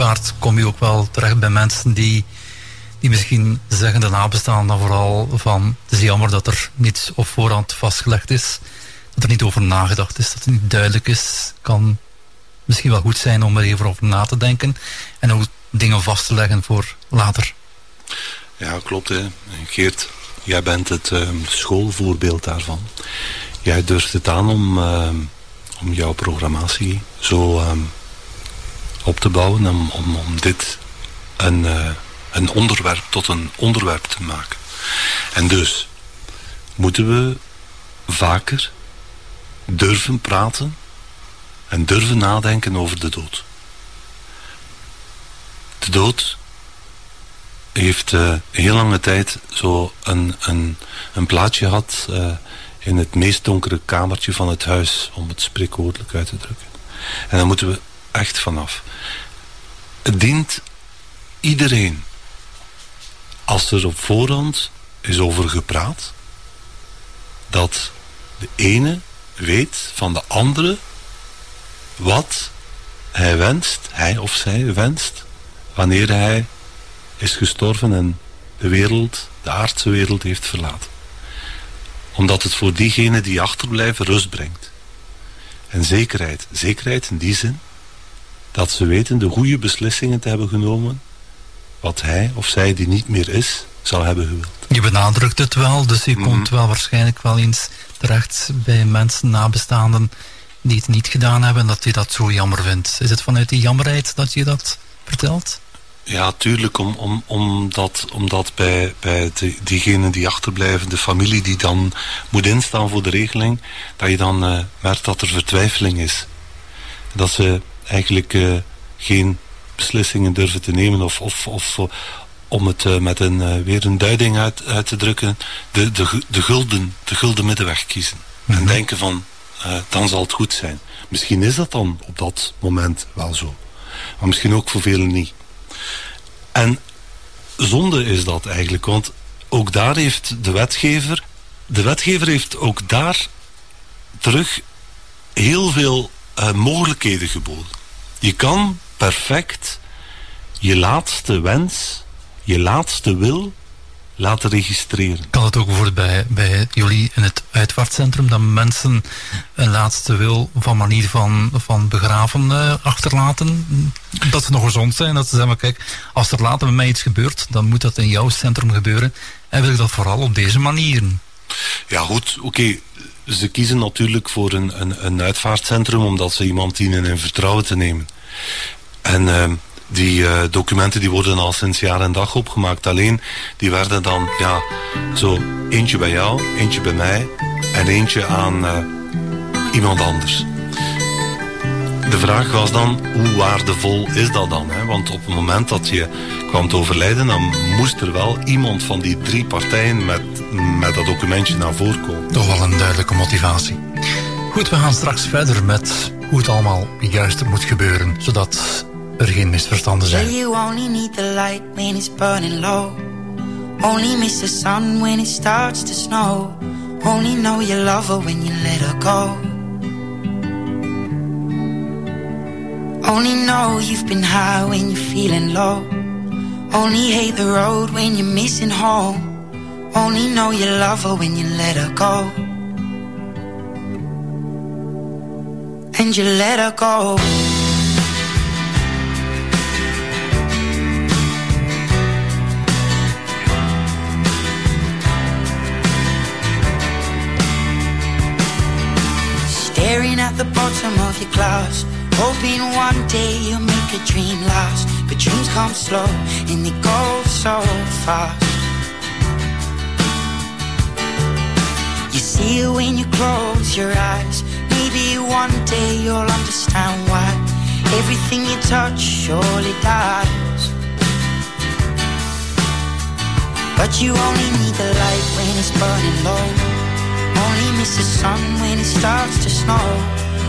uitvaart kom je ook wel terecht bij mensen die, die misschien zeggen de nabestaanden vooral van het is jammer dat er niets op voorhand vastgelegd is. Dat er niet over nagedacht is, dat het niet duidelijk is. kan misschien wel goed zijn om er even over na te denken. En ook dingen vast te leggen voor later. Ja, klopt. Hè. Geert, jij bent het ehm, schoolvoorbeeld daarvan. Jij durft het aan om, ehm, om jouw programmatie zo ehm, op te bouwen. Om, om, dit een, eh, een onderwerp tot een onderwerp te maken. En dus moeten we vaker durven praten en durven nadenken over de dood. De dood heeft een heel lange tijd zo een, een, een plaatje gehad uh, in het meest donkere kamertje van het huis, om het spreekwoordelijk uit te drukken. En daar moeten we echt vanaf. Het dient iedereen, als er op voorhand is over gepraat, dat de ene weet van de andere wat hij wenst, hij of zij wenst, wanneer hij is gestorven en de wereld, de aardse wereld heeft verlaten. Omdat het voor diegenen die achterblijven rust brengt. En zekerheid. Zekerheid in die zin dat ze weten de goede beslissingen te hebben genomen wat hij of zij die niet meer is, zal hebben gewild. Je benadrukt het wel, dus je komt wel waarschijnlijk wel eens terecht bij mensen, nabestaanden, die het niet gedaan hebben en dat je dat zo jammer vindt. Is het vanuit die jammerheid dat je dat vertelt? Ja, tuurlijk, om, om, omdat, omdat bij, bij de, diegenen die achterblijven, de familie die dan moet instaan voor de regeling, dat je dan uh, merkt dat er vertwijfeling is. Dat ze eigenlijk uh, geen beslissingen durven te nemen of, of, of om het uh, met een, weer een duiding uit, uit te drukken, de, de, de, gulden, de gulden middenweg kiezen. En Mhm. denken van, dan zal het goed zijn. Misschien is dat dan op dat moment wel zo. Maar misschien ook voor velen niet. En zonde is dat eigenlijk, want ook daar heeft de wetgever, de wetgever heeft ook daar terug heel veel uh, mogelijkheden geboden. Je kan perfect je laatste wens, je laatste wil laten registreren. Kan het ook bijvoorbeeld bij, bij jullie in het uitvaartcentrum dat mensen een laatste wil van manier van, van begraven uh, achterlaten? Dat ze nog gezond zijn, dat ze zeggen, kijk, als er later met mij iets gebeurt, dan moet dat in jouw centrum gebeuren. En wil ik dat vooral op deze manier? Ja goed, oké. Okay. Ze kiezen natuurlijk voor een, een, een uitvaartcentrum omdat ze iemand dienen in vertrouwen te nemen. En uh, die uh, documenten die worden al sinds jaar en dag opgemaakt. Alleen die werden dan ja, zo eentje bij jou, eentje bij mij en eentje aan uh, iemand anders. De vraag was dan, hoe waardevol is dat dan? Hè? Want op het moment dat je kwam te overlijden, dan moest er wel iemand van die drie partijen met, met dat documentje naar voren komen. Toch wel een duidelijke motivatie. Goed, we gaan straks verder met hoe het allemaal juist moet gebeuren, zodat er geen misverstanden zijn. You only need the light when it's burning low. Only miss the sun when it starts to snow. Only know you love her when you let her go. Only know you've been high when you're feeling low. Only hate the road when you're missing home. Only know you love her when you let her go. And you let her go. Staring at the bottom of your glass Hoping one day you'll make a dream last. But dreams come slow and they go so fast. You see it when you close your eyes Maybe one day you'll understand why Everything you touch surely dies. But you only need the light when it's burning low. Only miss the sun when it starts to snow.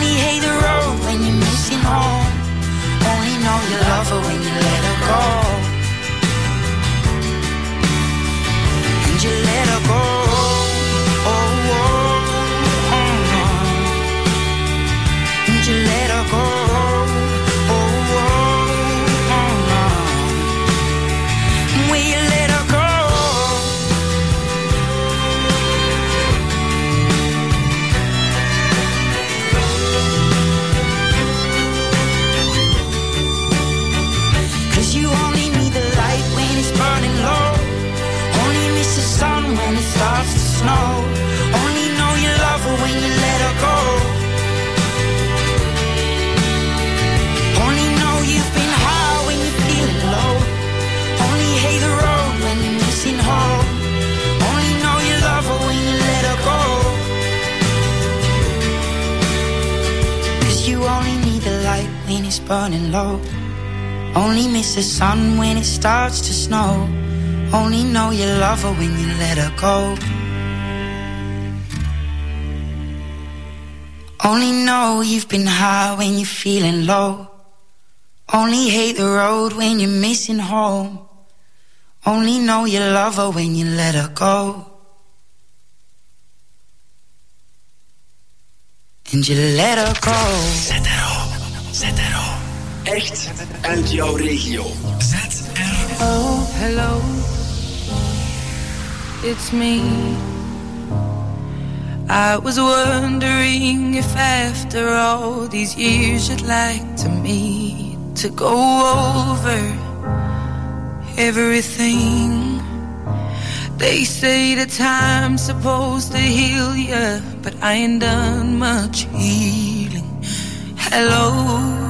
Only hate the road when you're missing home. Only know you love her when you let her go. And you let her go. Burning low. Only miss the sun when it starts to snow. Only know you love her when you let her go. Only know you've been high when you're feeling low. Only hate the road when you're missing home. Only know you love her when you let her go. And you let her go. ZRO. ZRO. Echt uit jouw regio. ZRO. Oh, hello. It's me. I was wondering if after all these years you'd like to meet to go over everything. They say the time's supposed to heal ya, but I ain't done much healing. Hello,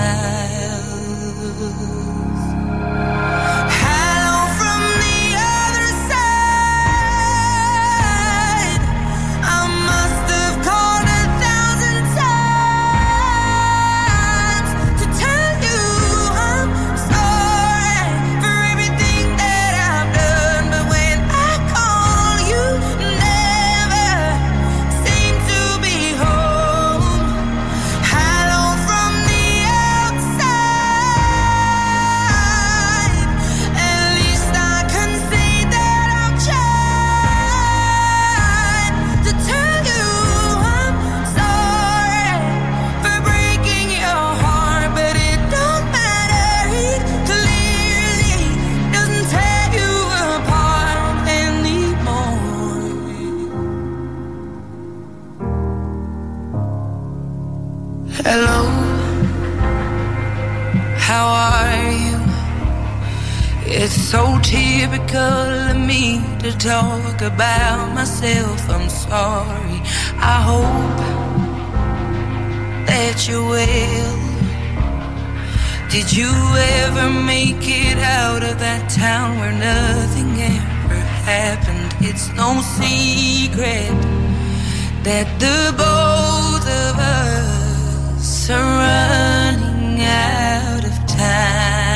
man. So typical of me to talk about myself. I'm sorry. I hope that you're well. Did you ever make it out of that town where nothing ever happened? It's no secret that the both of us are running out of time.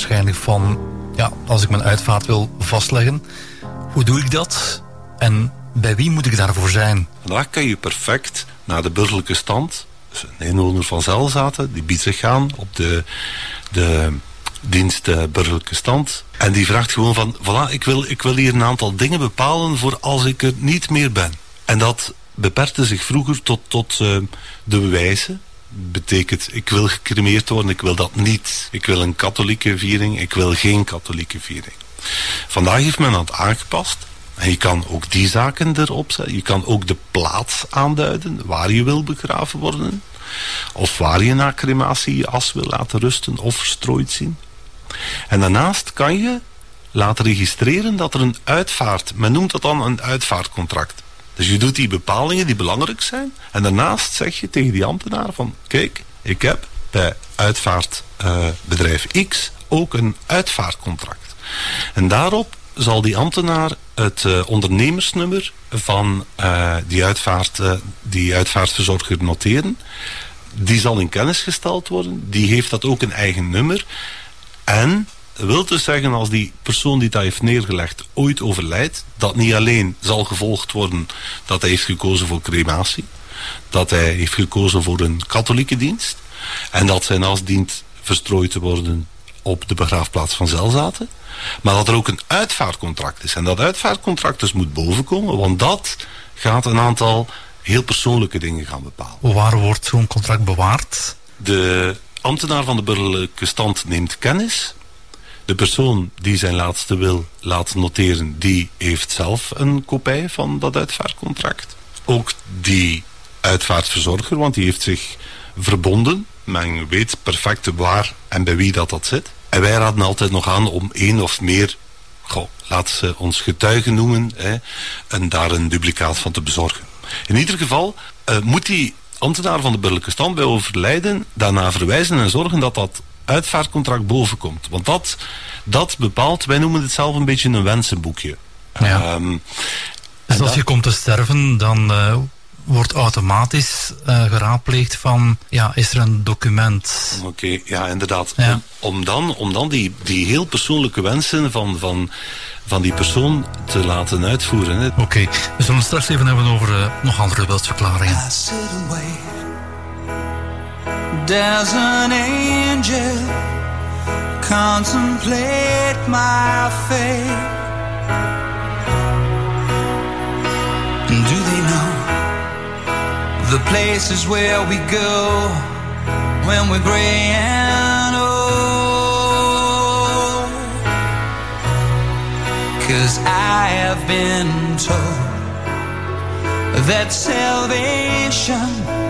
Waarschijnlijk van... Ja, als ik mijn uitvaart wil vastleggen, hoe doe ik dat? En bij wie moet ik daarvoor zijn? Vandaag kan je perfect naar de burgerlijke stand. Dus een inwoner van Zelzaten, die biedt zich aan op de, de dienst burgerlijke stand. En die vraagt gewoon van, voilà, ik wil, ik wil hier een aantal dingen bepalen voor als ik er niet meer ben. En dat beperkte zich vroeger tot, tot uh, de bewijzen. Betekent, ik wil gecremeerd worden, ik wil dat niet. Ik wil een katholieke viering, ik wil geen katholieke viering. Vandaag heeft men dat aangepast. En je kan ook die zaken erop zetten. Je kan ook de plaats aanduiden waar je wil begraven worden. Of waar je na crematie je as wil laten rusten of verstrooid zien. En daarnaast kan je laten registreren dat er een uitvaart, men noemt dat dan een uitvaartcontract. Dus je doet die bepalingen die belangrijk zijn. En daarnaast zeg je tegen die ambtenaar van, kijk, ik heb bij uitvaartbedrijf uh, X ook een uitvaartcontract. En daarop zal die ambtenaar het uh, ondernemersnummer van uh, die, uitvaart, die uitvaartverzorger noteren. Die zal in kennis gesteld worden. Die heeft dat ook een eigen nummer. En wil dus zeggen als die persoon die dat heeft neergelegd ooit overlijdt, dat niet alleen zal gevolgd worden dat hij heeft gekozen voor crematie, dat hij heeft gekozen voor een katholieke dienst en dat zijn as dient verstrooid te worden op de begraafplaats van Zelzaten. Maar dat er ook een uitvaartcontract is. En dat uitvaartcontract dus moet bovenkomen, want dat gaat een aantal heel persoonlijke dingen gaan bepalen. Waar wordt zo'n contract bewaard? De ambtenaar van de burgerlijke stand neemt kennis. De persoon die zijn laatste wil laat noteren, die heeft zelf een kopij van dat uitvaartcontract. Ook die uitvaartverzorger, want die heeft zich verbonden. Men weet perfect waar en bij wie dat, dat zit. En wij raden altijd nog aan om één of meer, goh, laten ze ons getuigen noemen, hè, en daar een duplicaat van te bezorgen. In ieder geval uh, moet die ambtenaar van de burgerlijke stand bij overlijden daarna verwijzen en zorgen dat dat uitvaartcontract bovenkomt. Want dat, dat bepaalt, wij noemen het zelf een beetje een wensenboekje. Ja. Um, dus als je komt te sterven, dan uh, wordt automatisch uh, geraadpleegd van, ja, is er een document? Oké, okay, ja, inderdaad. Ja. Om, om, dan, om dan die, die heel persoonlijke wensen van, van, van die persoon te laten uitvoeren. Oké, okay. we zullen straks even hebben over uh, nog andere wetsverklaringen. There's an angel contemplate my fate. And do they know the places where we go when we're gray and old? Cause I have been told that salvation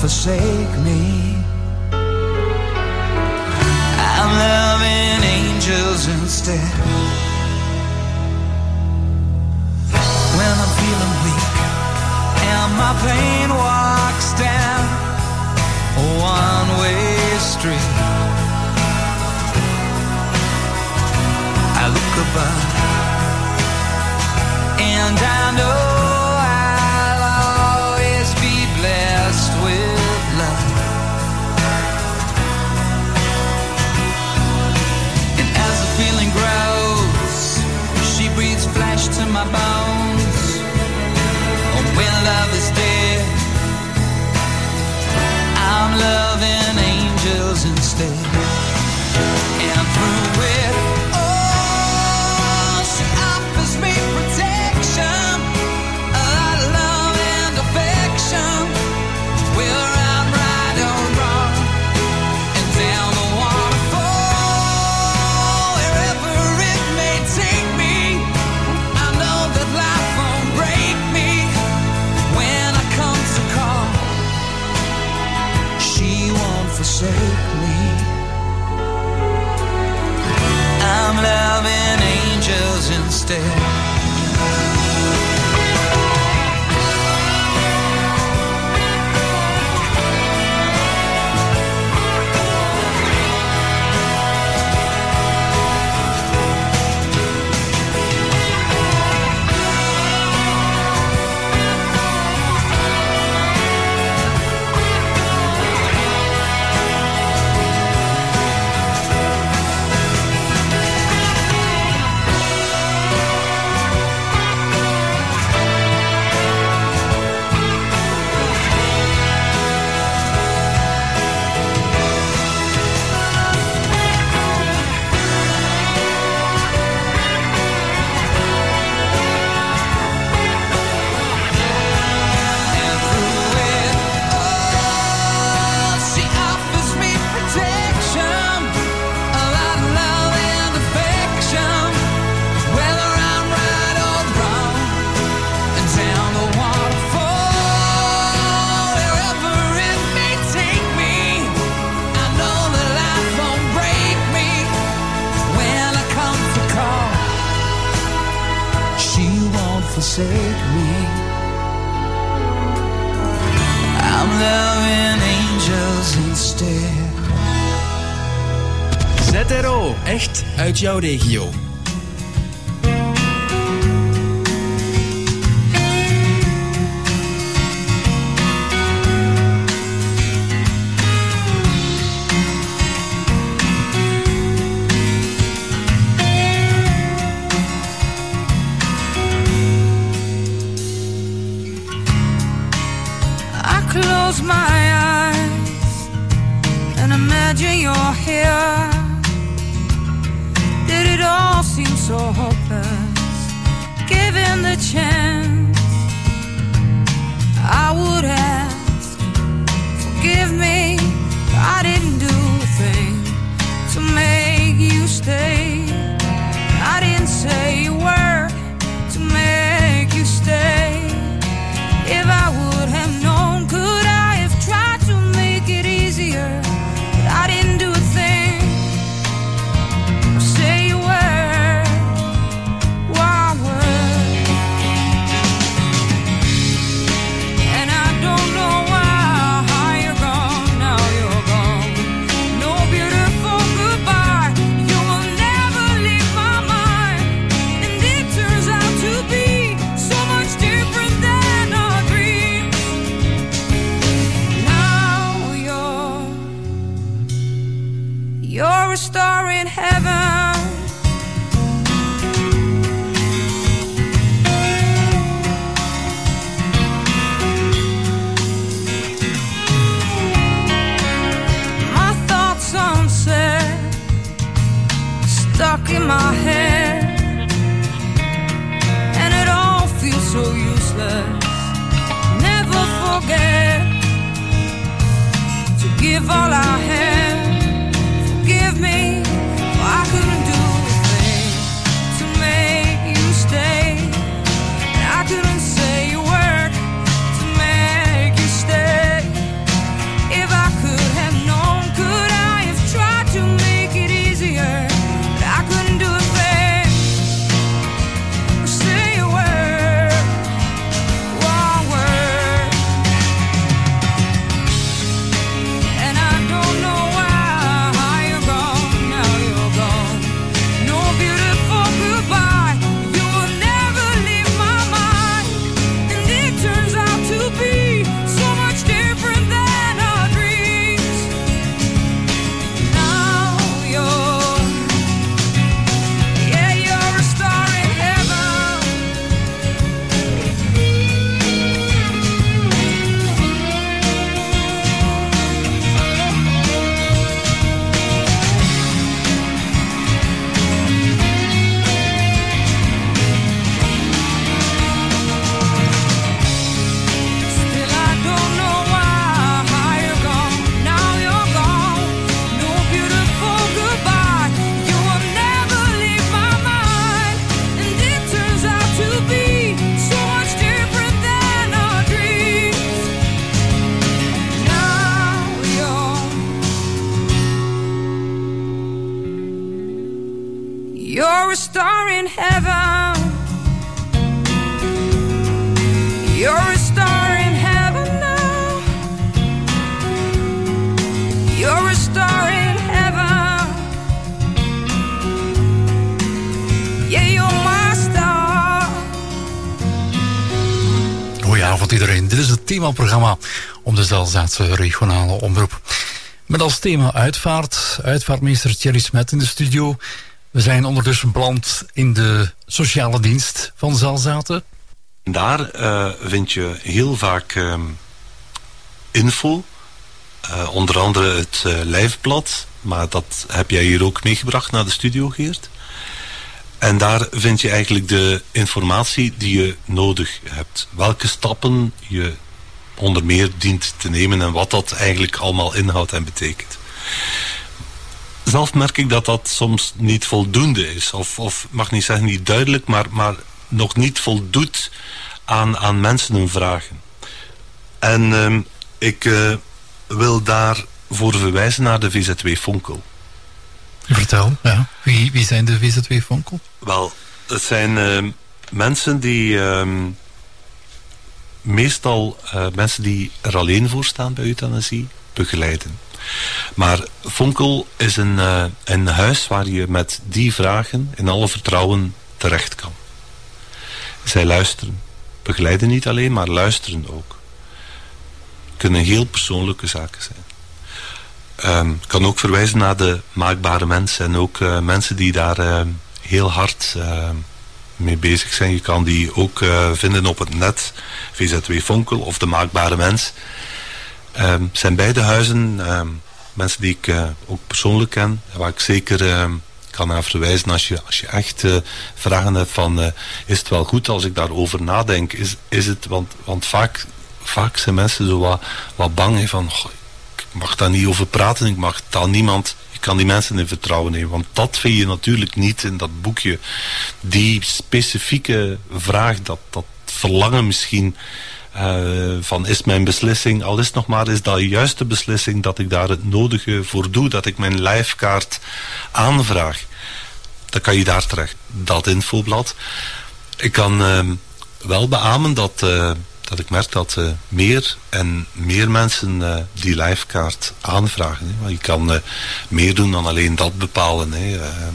Forsake me. I'm loving angels instead. When I'm feeling weak and my pain walks down a one-way street. I look above and I know stay Colegio. Goedenavond iedereen, dit is het themaprogramma om de Zelzaatse regionale omroep. Met als thema uitvaart, uitvaartmeester Thierry Smet in de studio. We zijn ondertussen beland in de sociale dienst van Zelzaten. Daar eh, vind je heel vaak um, info eh, onder andere het uh, lijfblad. Maar dat heb jij hier ook meegebracht naar de studio, Geert. En daar vind je eigenlijk de informatie die je nodig hebt. Welke stappen je onder meer dient te nemen en wat dat eigenlijk allemaal inhoudt en betekent. Zelf merk ik dat dat soms niet voldoende is. Of, of mag niet zeggen niet duidelijk, maar, maar nog niet voldoet aan, aan mensen hun vragen. En ehm, ik eh, wil daarvoor verwijzen naar de VZ2 Fonkel. Vertel, ja. Wie, wie zijn de VZ2-Fonkel? Wel, het zijn eh, mensen die... Ehm, meestal eh, mensen die er alleen voor staan bij euthanasie, begeleiden. Maar Fonkel is een, eh, een huis waar je met die vragen in alle vertrouwen terecht kan. Zij luisteren. Begeleiden niet alleen, maar luisteren ook. Kunnen heel persoonlijke zaken zijn. Ehm, Ik kan ook verwijzen naar de maakbare mensen en ook eh, mensen die daar eh, heel hard eh, mee bezig zijn. Je kan die ook eh, vinden op het net, VZW Fonkel of de maakbare mens. Ehm, Het zijn beide huizen ehm, mensen die ik eh, ook persoonlijk ken, en waar ik zeker ehm, kan naar verwijzen als je, als je echt vragen hebt van is het wel goed als ik daarover nadenk? Is, is het, want, want vaak, vaak zijn mensen zo wat, wat bang hè, van "Goh, ik mag daar niet over praten, ik mag daar niemand, ik kan die mensen in vertrouwen nemen. Want dat vind je natuurlijk niet in dat boekje. Die specifieke vraag, dat, dat verlangen misschien eh, van is mijn beslissing, al is nog maar, is dat de juiste beslissing dat ik daar het nodige voor doe, dat ik mijn lijfkaart aanvraag. Dan kan je daar terecht. Dat infoblad. Ik kan ehm, wel beamen dat, eh, dat ik merk dat eh, meer en meer mensen eh, die lijfkaart aanvragen. Want je kan eh, meer doen dan alleen dat bepalen. Hè. Ehm,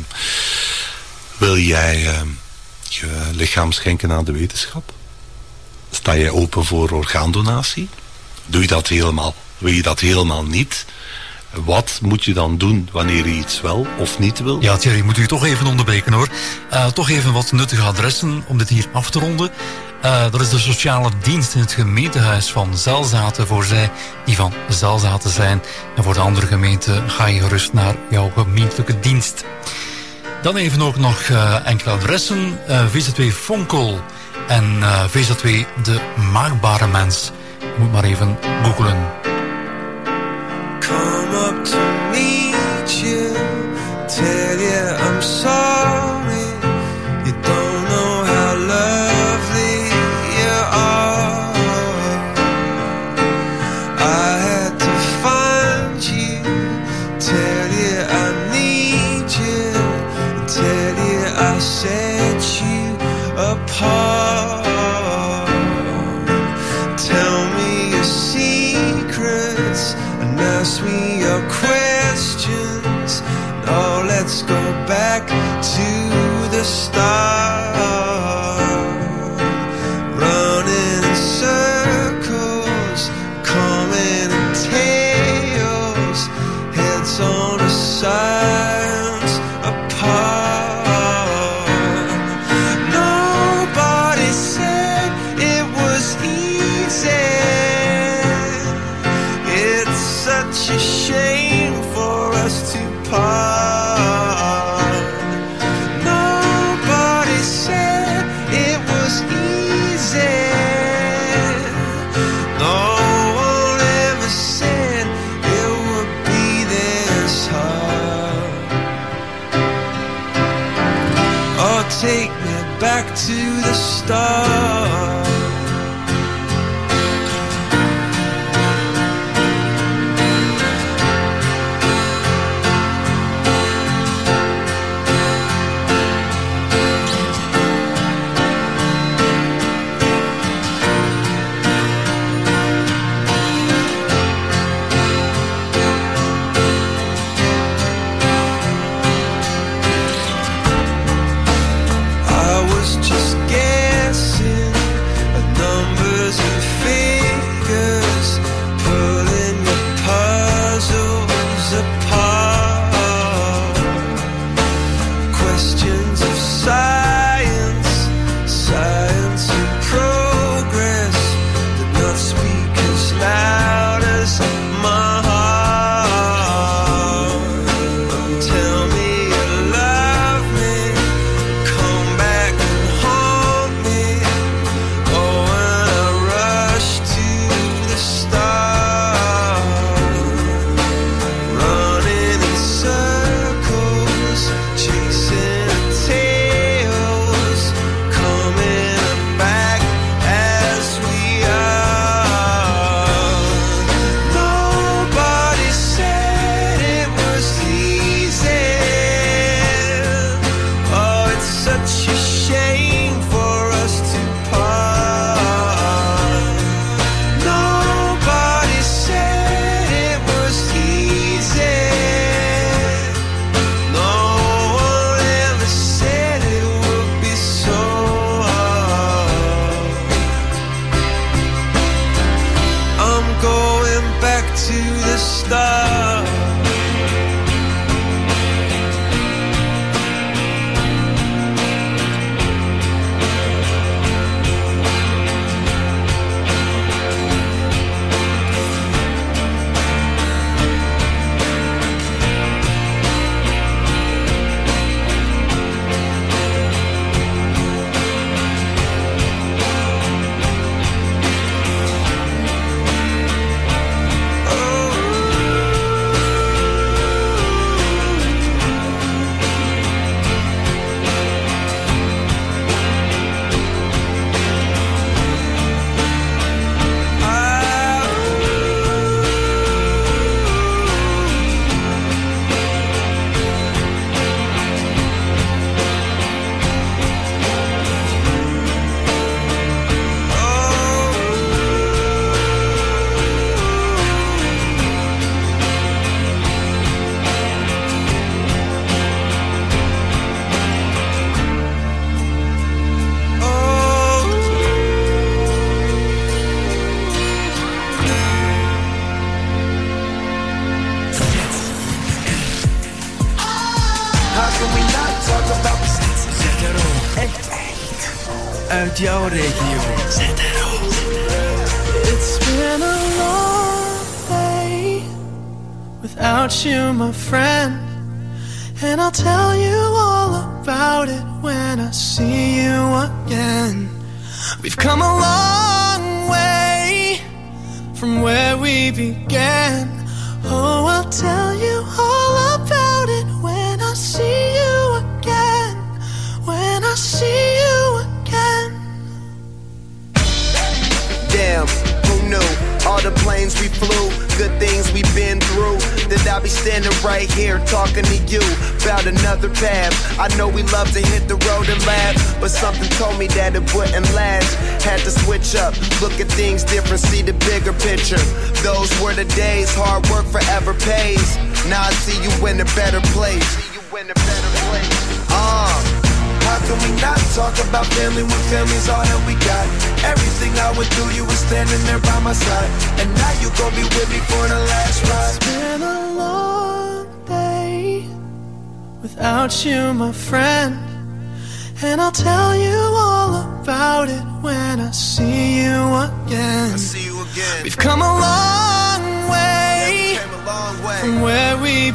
wil jij ehm, je lichaam schenken aan de wetenschap? Sta jij open voor orgaandonatie? Doe je dat helemaal? Wil je dat helemaal niet? Wat moet je dan doen wanneer je iets wel of niet wil? Ja, Thierry, moet u toch even onderbreken hoor. Toch even wat nuttige adressen om dit hier af te ronden. Eh, dat is de sociale dienst in het gemeentehuis van Zelzaten voor zij die van Zelzaten zijn. En voor de andere gemeenten ga je gerust naar jouw gemeentelijke dienst. Dan even ook nog eh, enkele adressen. Eh, VZW Fonkel en eh, VZW De Maakbare Mens. Je moet maar even googlen. come up to tell you I'm.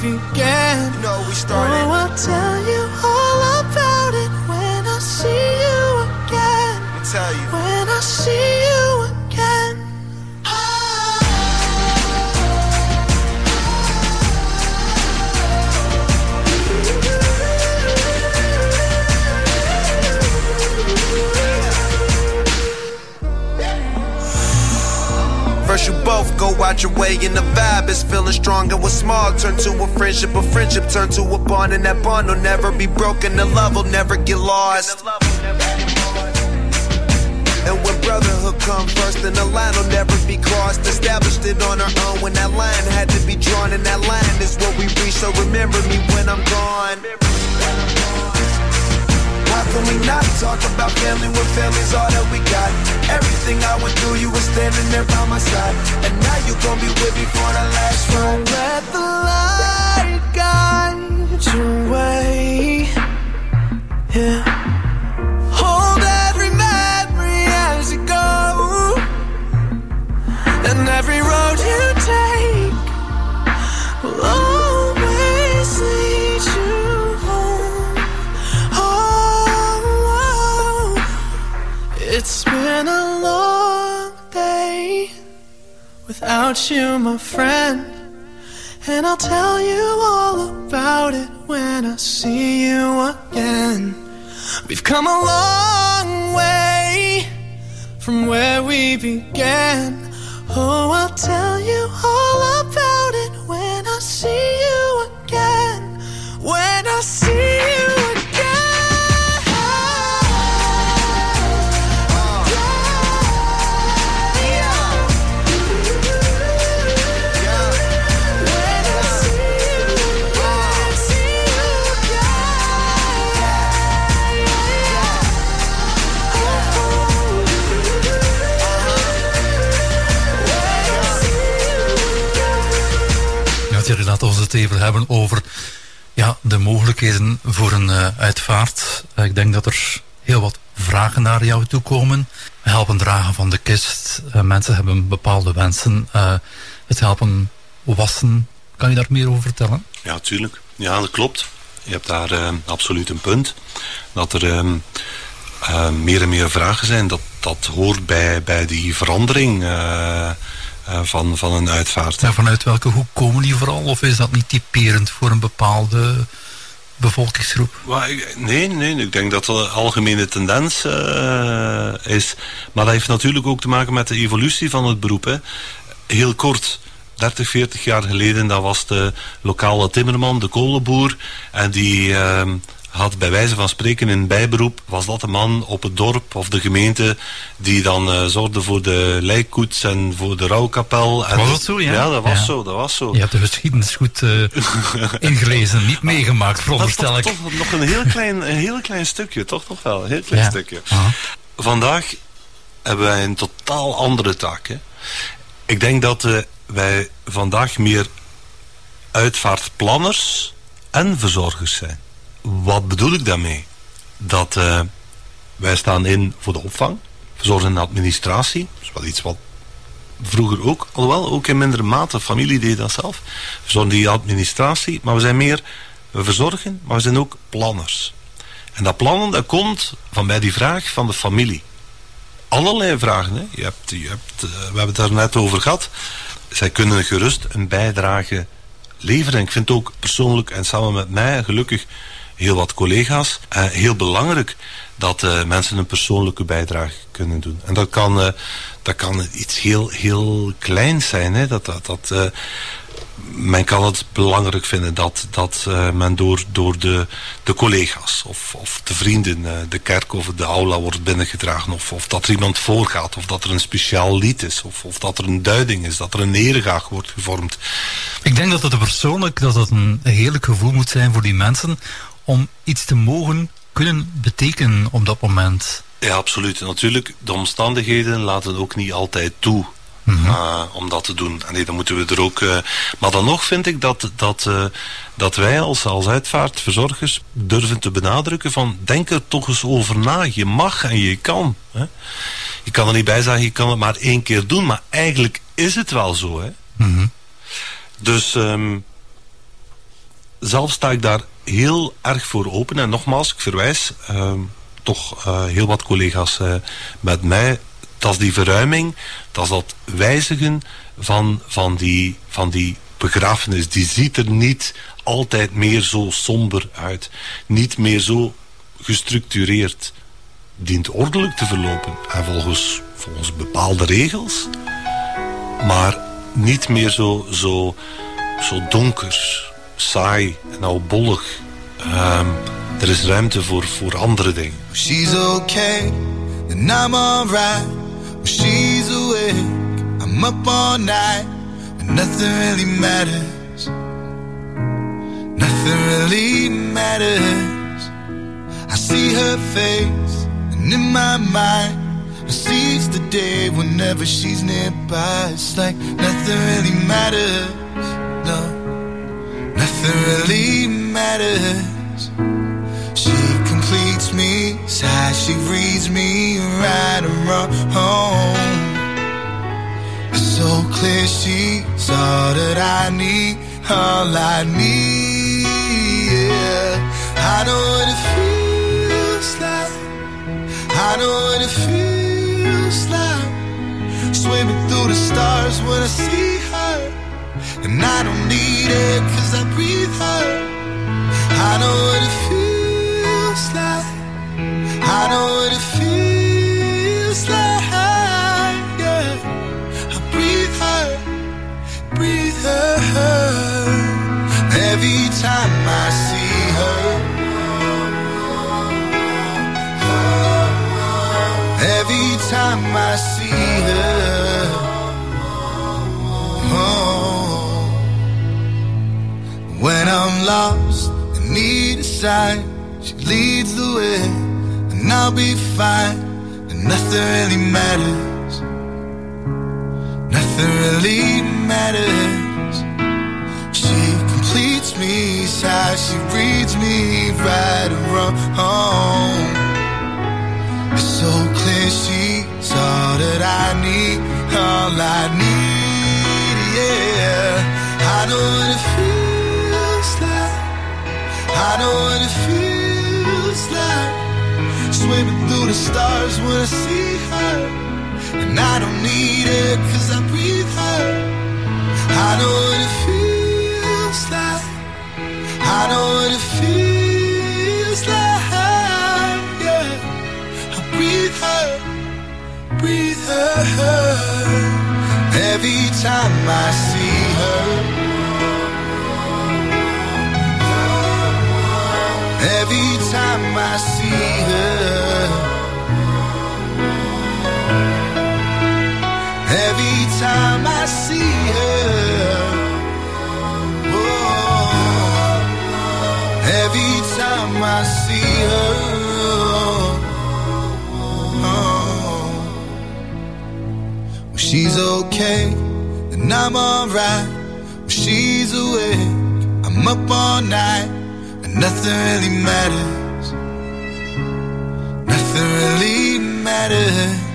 Where we out and the vibe is feeling strong and what's small turn to a friendship, a friendship turn to a bond and that bond will never be broken, the love will never get lost. And when brotherhood come first, then the line will never be crossed. Established it on our own when that line had to be drawn, and that line is what we reach. So remember me when I'm gone. Can we not talk about family when family's all that we got? Everything I went through, you were standing there by my side. And now you gon' be with me for the last ride. Don't Let the light guide your way. Yeah. You, my friend. And I'll tell you all about it when I see you again. We've come a long way from where we began. Oh, I'll tell you all about it even hebben over ja, de mogelijkheden voor een uh, uitvaart. Uh, ik denk dat er heel wat vragen naar jou toe komen. Helpen dragen van de kist. Uh, mensen hebben bepaalde wensen. het helpen wassen. Kan je daar meer over vertellen? Ja, tuurlijk. Ja, dat klopt. Je hebt daar absoluut een punt. Dat er ehm, meer en meer vragen zijn. Dat, dat hoort bij, bij die verandering eh, van, van een uitvaart. Ja, vanuit welke hoek komen die vooral? Of is dat niet typerend voor een bepaalde bevolkingsgroep? Nee, nee, ik denk dat dat een algemene tendens uh, is. Maar dat heeft natuurlijk ook te maken met de evolutie van het beroep. Hè. Heel kort, 30, 40 jaar geleden, dat was de lokale timmerman, de kolenboer. En die... Uh, had bij wijze van spreken in bijberoep, was dat de man op het dorp of de gemeente die dan uh, zorgde voor de lijkkoets en voor de rouwkapel. En was dat zo, ja? Ja, dat was zo, dat was zo. Je hebt de geschiedenis goed uh, ingelezen, niet meegemaakt, veronderstel ik. Toch, toch nog een heel klein, een heel klein stukje, toch nog wel, een heel klein ja. stukje. Vandaag hebben wij een totaal andere taak. Hè? Ik denk dat uh, wij vandaag meer uitvaartplanners en verzorgers zijn. Wat bedoel ik daarmee? Dat uh, wij staan in voor de opvang, verzorgen en administratie. Dat is wel iets wat vroeger ook, alhoewel ook in mindere mate, familie deed dat zelf. Verzorgen die administratie, maar we zijn meer, we verzorgen, maar we zijn ook planners. En dat plannen, dat komt van bij die vraag van de familie. Allerlei vragen, hè. Je hebt, je hebt, uh, we hebben het daar net over gehad. Zij kunnen gerust een bijdrage leveren. En ik vind ook persoonlijk en samen met mij gelukkig heel wat collega's. Uh, heel belangrijk dat uh, mensen een persoonlijke bijdrage kunnen doen. En dat kan, uh, dat kan iets heel, heel kleins zijn. Hè? Dat, dat, dat, men kan het belangrijk vinden dat, dat men door, door de, de collega's of, of de vrienden de kerk of de aula wordt binnengedragen. Of, of dat er iemand voorgaat. Of dat er een speciaal lied is. Of, of dat er een duiding is. Dat er een eregaag wordt gevormd. Ik denk dat het persoonlijk dat het een heerlijk gevoel moet zijn voor die mensen om iets te mogen kunnen betekenen op dat moment. Ja, absoluut. Natuurlijk, de omstandigheden laten ook niet altijd toe mm -hmm. uh, om dat te doen. En nee, dan moeten we er ook... Uh, maar dan nog vind ik dat, dat, uh, dat wij als, als uitvaartverzorgers durven te benadrukken van denk er toch eens over na. Je mag en je kan. Hè? Je kan er niet bij zeggen, je kan het maar één keer doen. Maar eigenlijk is het wel zo. Hè? Mm -hmm. Dus um, zelf sta ik daar heel erg voor open. En nogmaals, ik verwijs uh, toch uh, heel wat collega's uh, met mij. Dat is die verruiming, dat is dat wijzigen van, van, die, van die begrafenis. Die ziet er niet altijd meer zo somber uit. Niet meer zo gestructureerd. Dient ordelijk te verlopen. En volgens, volgens bepaalde regels. Maar niet meer zo, zo, zo donker saai en oudbollig. Um, er is ruimte voor, voor andere dingen. She's okay, then I'm alright. She's awake, I'm up all night. And nothing really matters. Nothing really matters. I see her face, and in my mind, I seize the day whenever she's nearby. It's like nothing really matters. No. Nothing really matters. She completes me, as she reads me right and wrong. It's so clear she's all that I need, all I need. Yeah. I know what it feels like. I know what it feels like. Swimming through the stars when I see her. And I don't need it cause I breathe her. I know what it feels like. I know what it feels like. Yeah. I breathe her, breathe her. Every time I see her. Every time I see her. Oh. When I'm lost and need a sign, she leads the way, and I'll be fine. And nothing really matters. Nothing really matters. She completes me how she reads me right and wrong. It's so clear she's all that I need, all I need, yeah. I know what it feels. I know what it feels like. Swimming through the stars when I see her. And I don't need her cause I breathe her. I know what it feels like. I know what it feels like. Yeah. I breathe her, breathe her. Every time I see her. Every time I see her. Every time I see her. Oh, every time I see her. Oh, when she's okay, then I'm alright. When she's awake, I'm up all night, nothing really matters. Nothing really matters.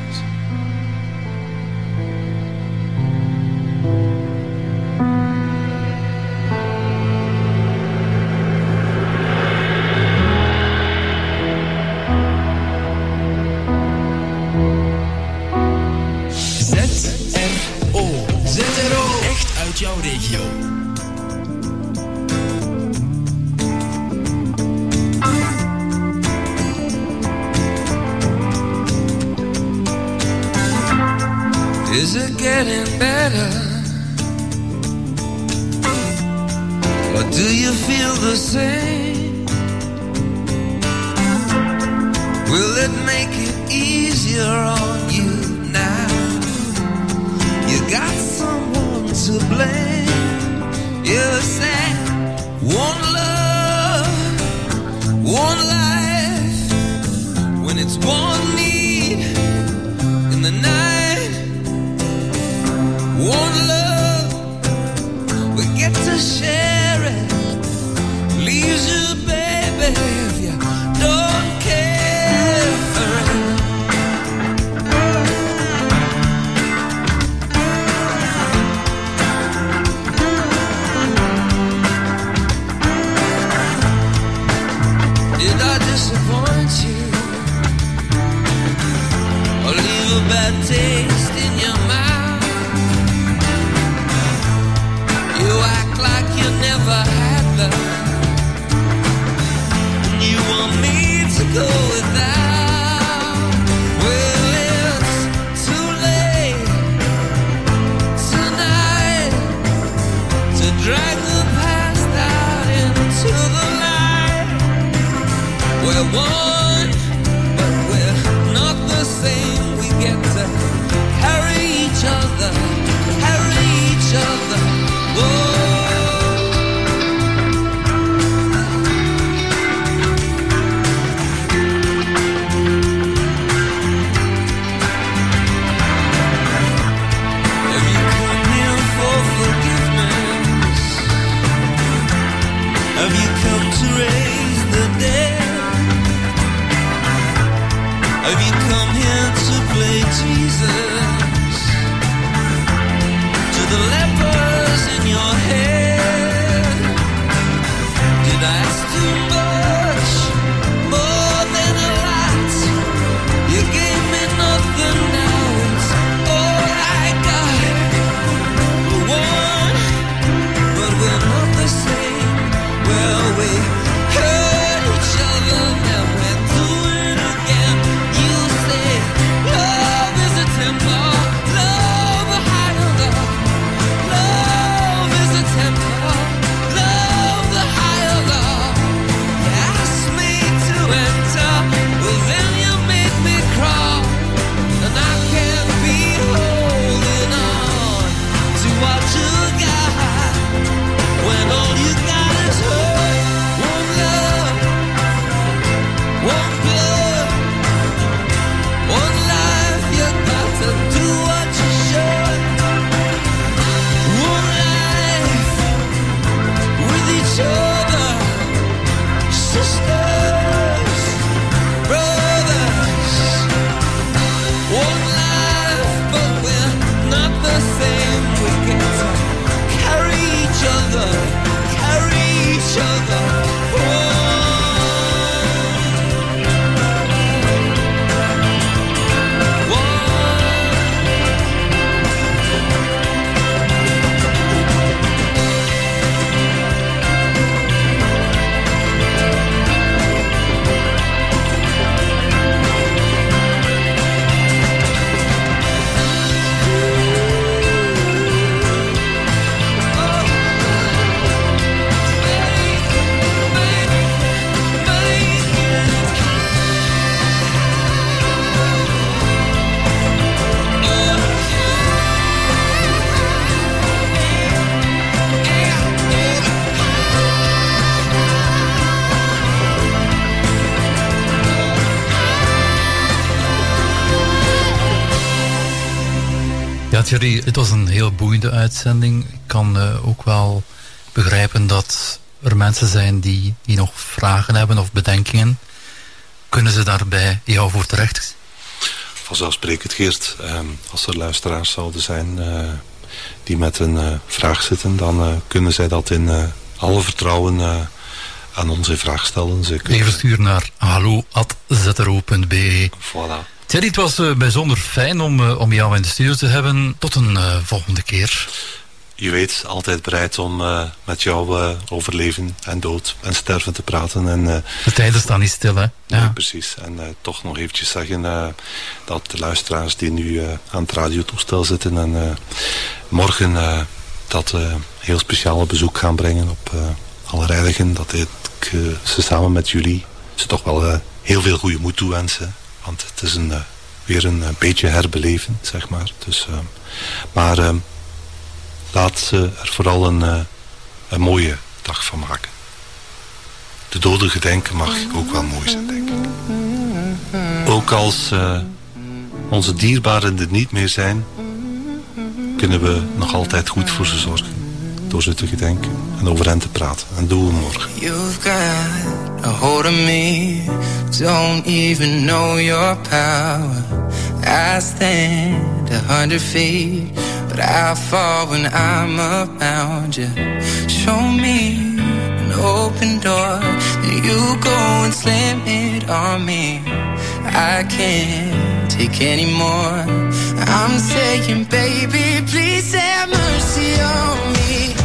Jouw regio. Is it getting better? Or do you feel the same? Will it make it easier on you now? You got someone to blame. You said one love, one life. When it's one need go Thierry, het was een heel boeiende uitzending. Ik kan eh, ook wel begrijpen dat er mensen zijn die, die nog vragen hebben of bedenkingen. Kunnen ze daarbij jou voor terecht? Vanzelfsprekend, Geert. Ehm, als er luisteraars zouden zijn eh, die met een eh, vraag zitten, dan kunnen zij dat in alle vertrouwen aan ons in vraag stellen. Ze kunnen- Even sturen naar hallo.zro.be. Voilà. Thierry, het was eh, bijzonder fijn om, eh, om jou in de studio te hebben. Tot een eh, volgende keer. Je weet, altijd bereid om met jou over leven en dood en sterven te praten. En, eh, De tijden staan niet stil, hè? Ja, precies. En toch nog eventjes zeggen dat de luisteraars die nu aan het radiotoestel zitten en morgen dat heel speciale bezoek gaan brengen op uh, Allerheiligen, dat ik ze samen met jullie ze toch wel heel veel goede moed toewensen. Want het is een, eh, weer een eh, beetje herbeleven, zeg maar. Dus, eh, maar eh, laat ze er vooral een, een mooie dag van maken. De doden gedenken mag ook wel mooi zijn, denk ik. Ook als onze dierbaren er niet meer zijn, kunnen we nog altijd goed voor ze zorgen. Door ze te gedenken en over hen te praten. En doen we morgen. You've got a hold of me. Don't even know your power. I stand a hundred feet, but I fall when I'm around you. Show me an open door, and you go and slam it on me. I can't take any more. I'm saying, baby, please have mercy on me.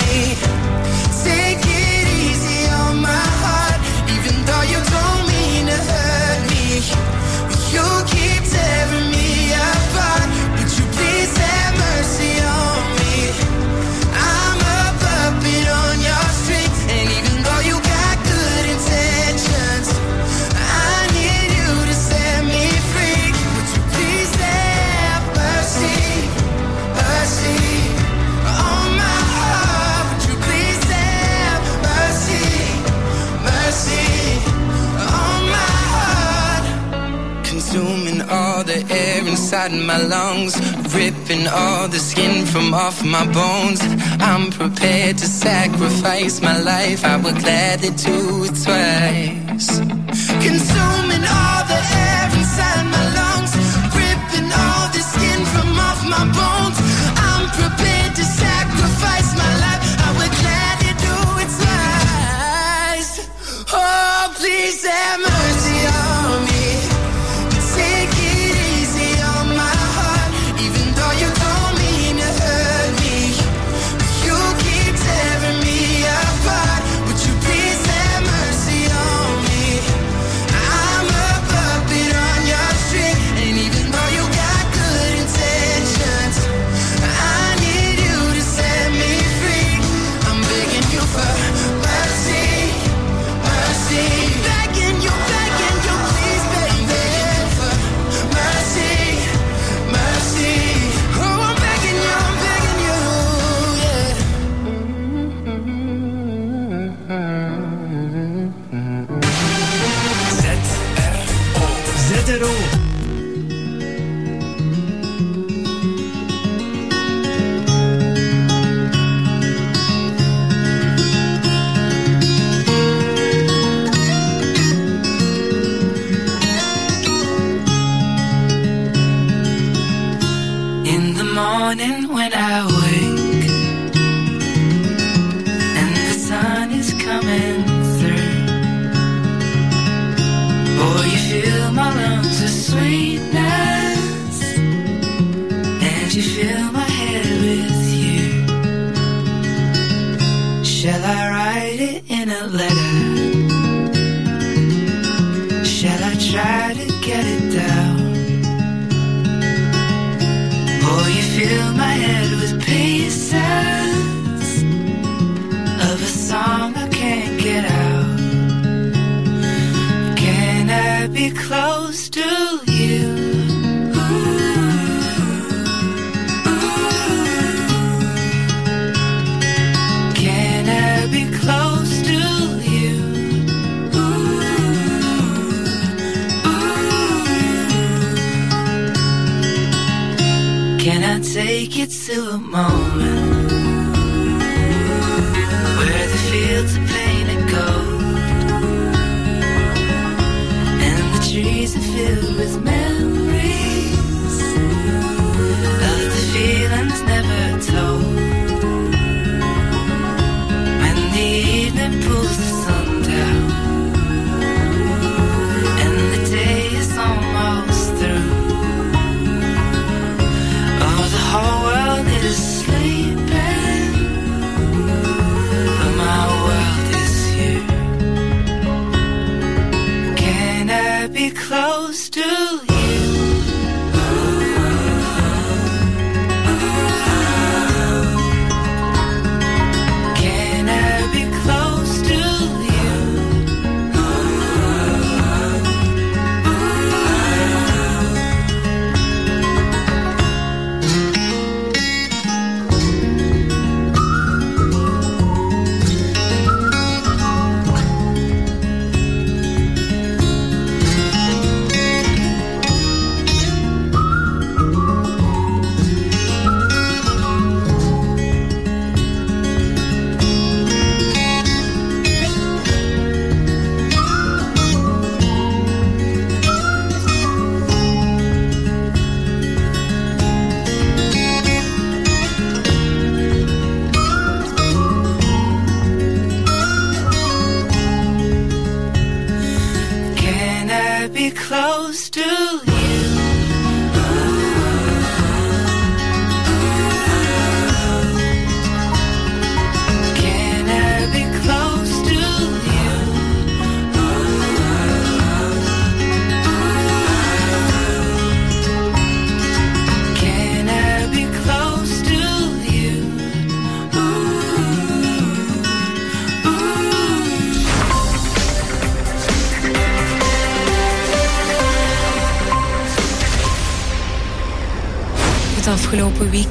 Inside my lungs, ripping all the skin from off my bones. I'm prepared to sacrifice my life. I would gladly do it twice. Consuming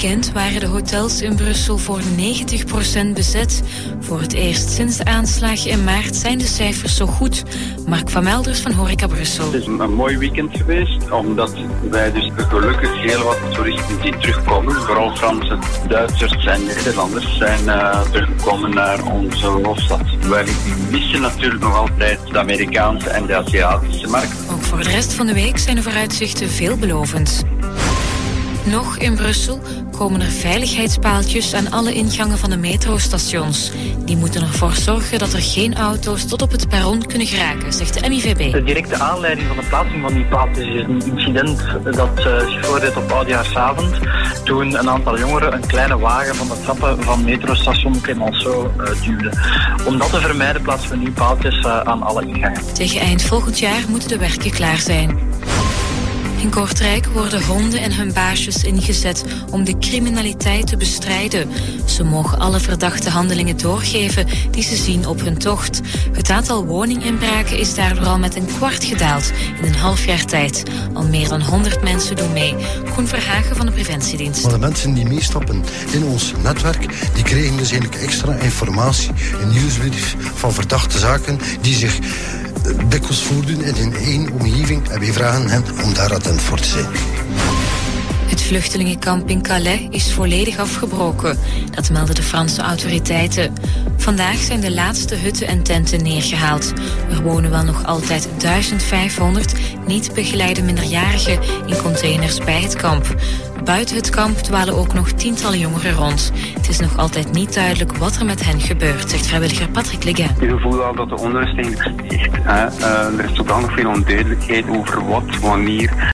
weekend waren de hotels in Brussel voor 90% bezet. Voor het eerst sinds de aanslag in maart zijn de cijfers zo goed. Mark van Melders van Horeca Brussel. Het is een, een mooi weekend geweest, omdat wij dus gelukkig heel wat toeristen die terugkomen, vooral Fransen, Duitsers en Nederlanders, zijn eh, teruggekomen naar onze hoofdstad. Wij missen natuurlijk nog altijd de Amerikaanse en de Aziatische markt. Ook voor de rest van de week zijn de vooruitzichten veelbelovend. Nog in Brussel komen er veiligheidspaaltjes aan alle ingangen van de metrostations. Die moeten ervoor zorgen dat er geen auto's tot op het perron kunnen geraken, zegt de MIVB. De directe aanleiding van de plaatsing van die paaltjes is een incident dat uh, zich voordeed op oudjaarsavond. Toen een aantal jongeren een kleine wagen van de trappen van metrostation Clemenceau uh, duwden. Om dat te vermijden plaatsen we nu paaltjes uh, aan alle ingangen. Tegen eind volgend jaar moeten de werken klaar zijn. In Kortrijk worden honden en hun baasjes ingezet om de criminaliteit te bestrijden. Ze mogen alle verdachte handelingen doorgeven die ze zien op hun tocht. Het aantal woninginbraken is daardoor al met een kwart gedaald in een half jaar tijd. Al meer dan 100 mensen doen mee. Koen Verhagen van de Preventiedienst. De mensen die meestappen in ons netwerk, die kregen dus eigenlijk extra informatie, een nieuwsbrief van verdachte zaken die zich dikwijls voordoen in hun één omgeving. En wij vragen hen om daar attent voor te zijn. Het vluchtelingenkamp in Calais is volledig afgebroken. Dat melden de Franse autoriteiten. Vandaag zijn de laatste hutten en tenten neergehaald. Er wonen wel nog altijd 1500 niet begeleide minderjarigen in containers bij het kamp. Buiten het kamp dwalen ook nog tientallen jongeren rond. Het is nog altijd niet duidelijk wat er met hen gebeurt, zegt vrijwilliger Patrick Leguin. Je voelt al dat de stijgt. Hè. Uh, er is nog veel onduidelijkheid over wat, wanneer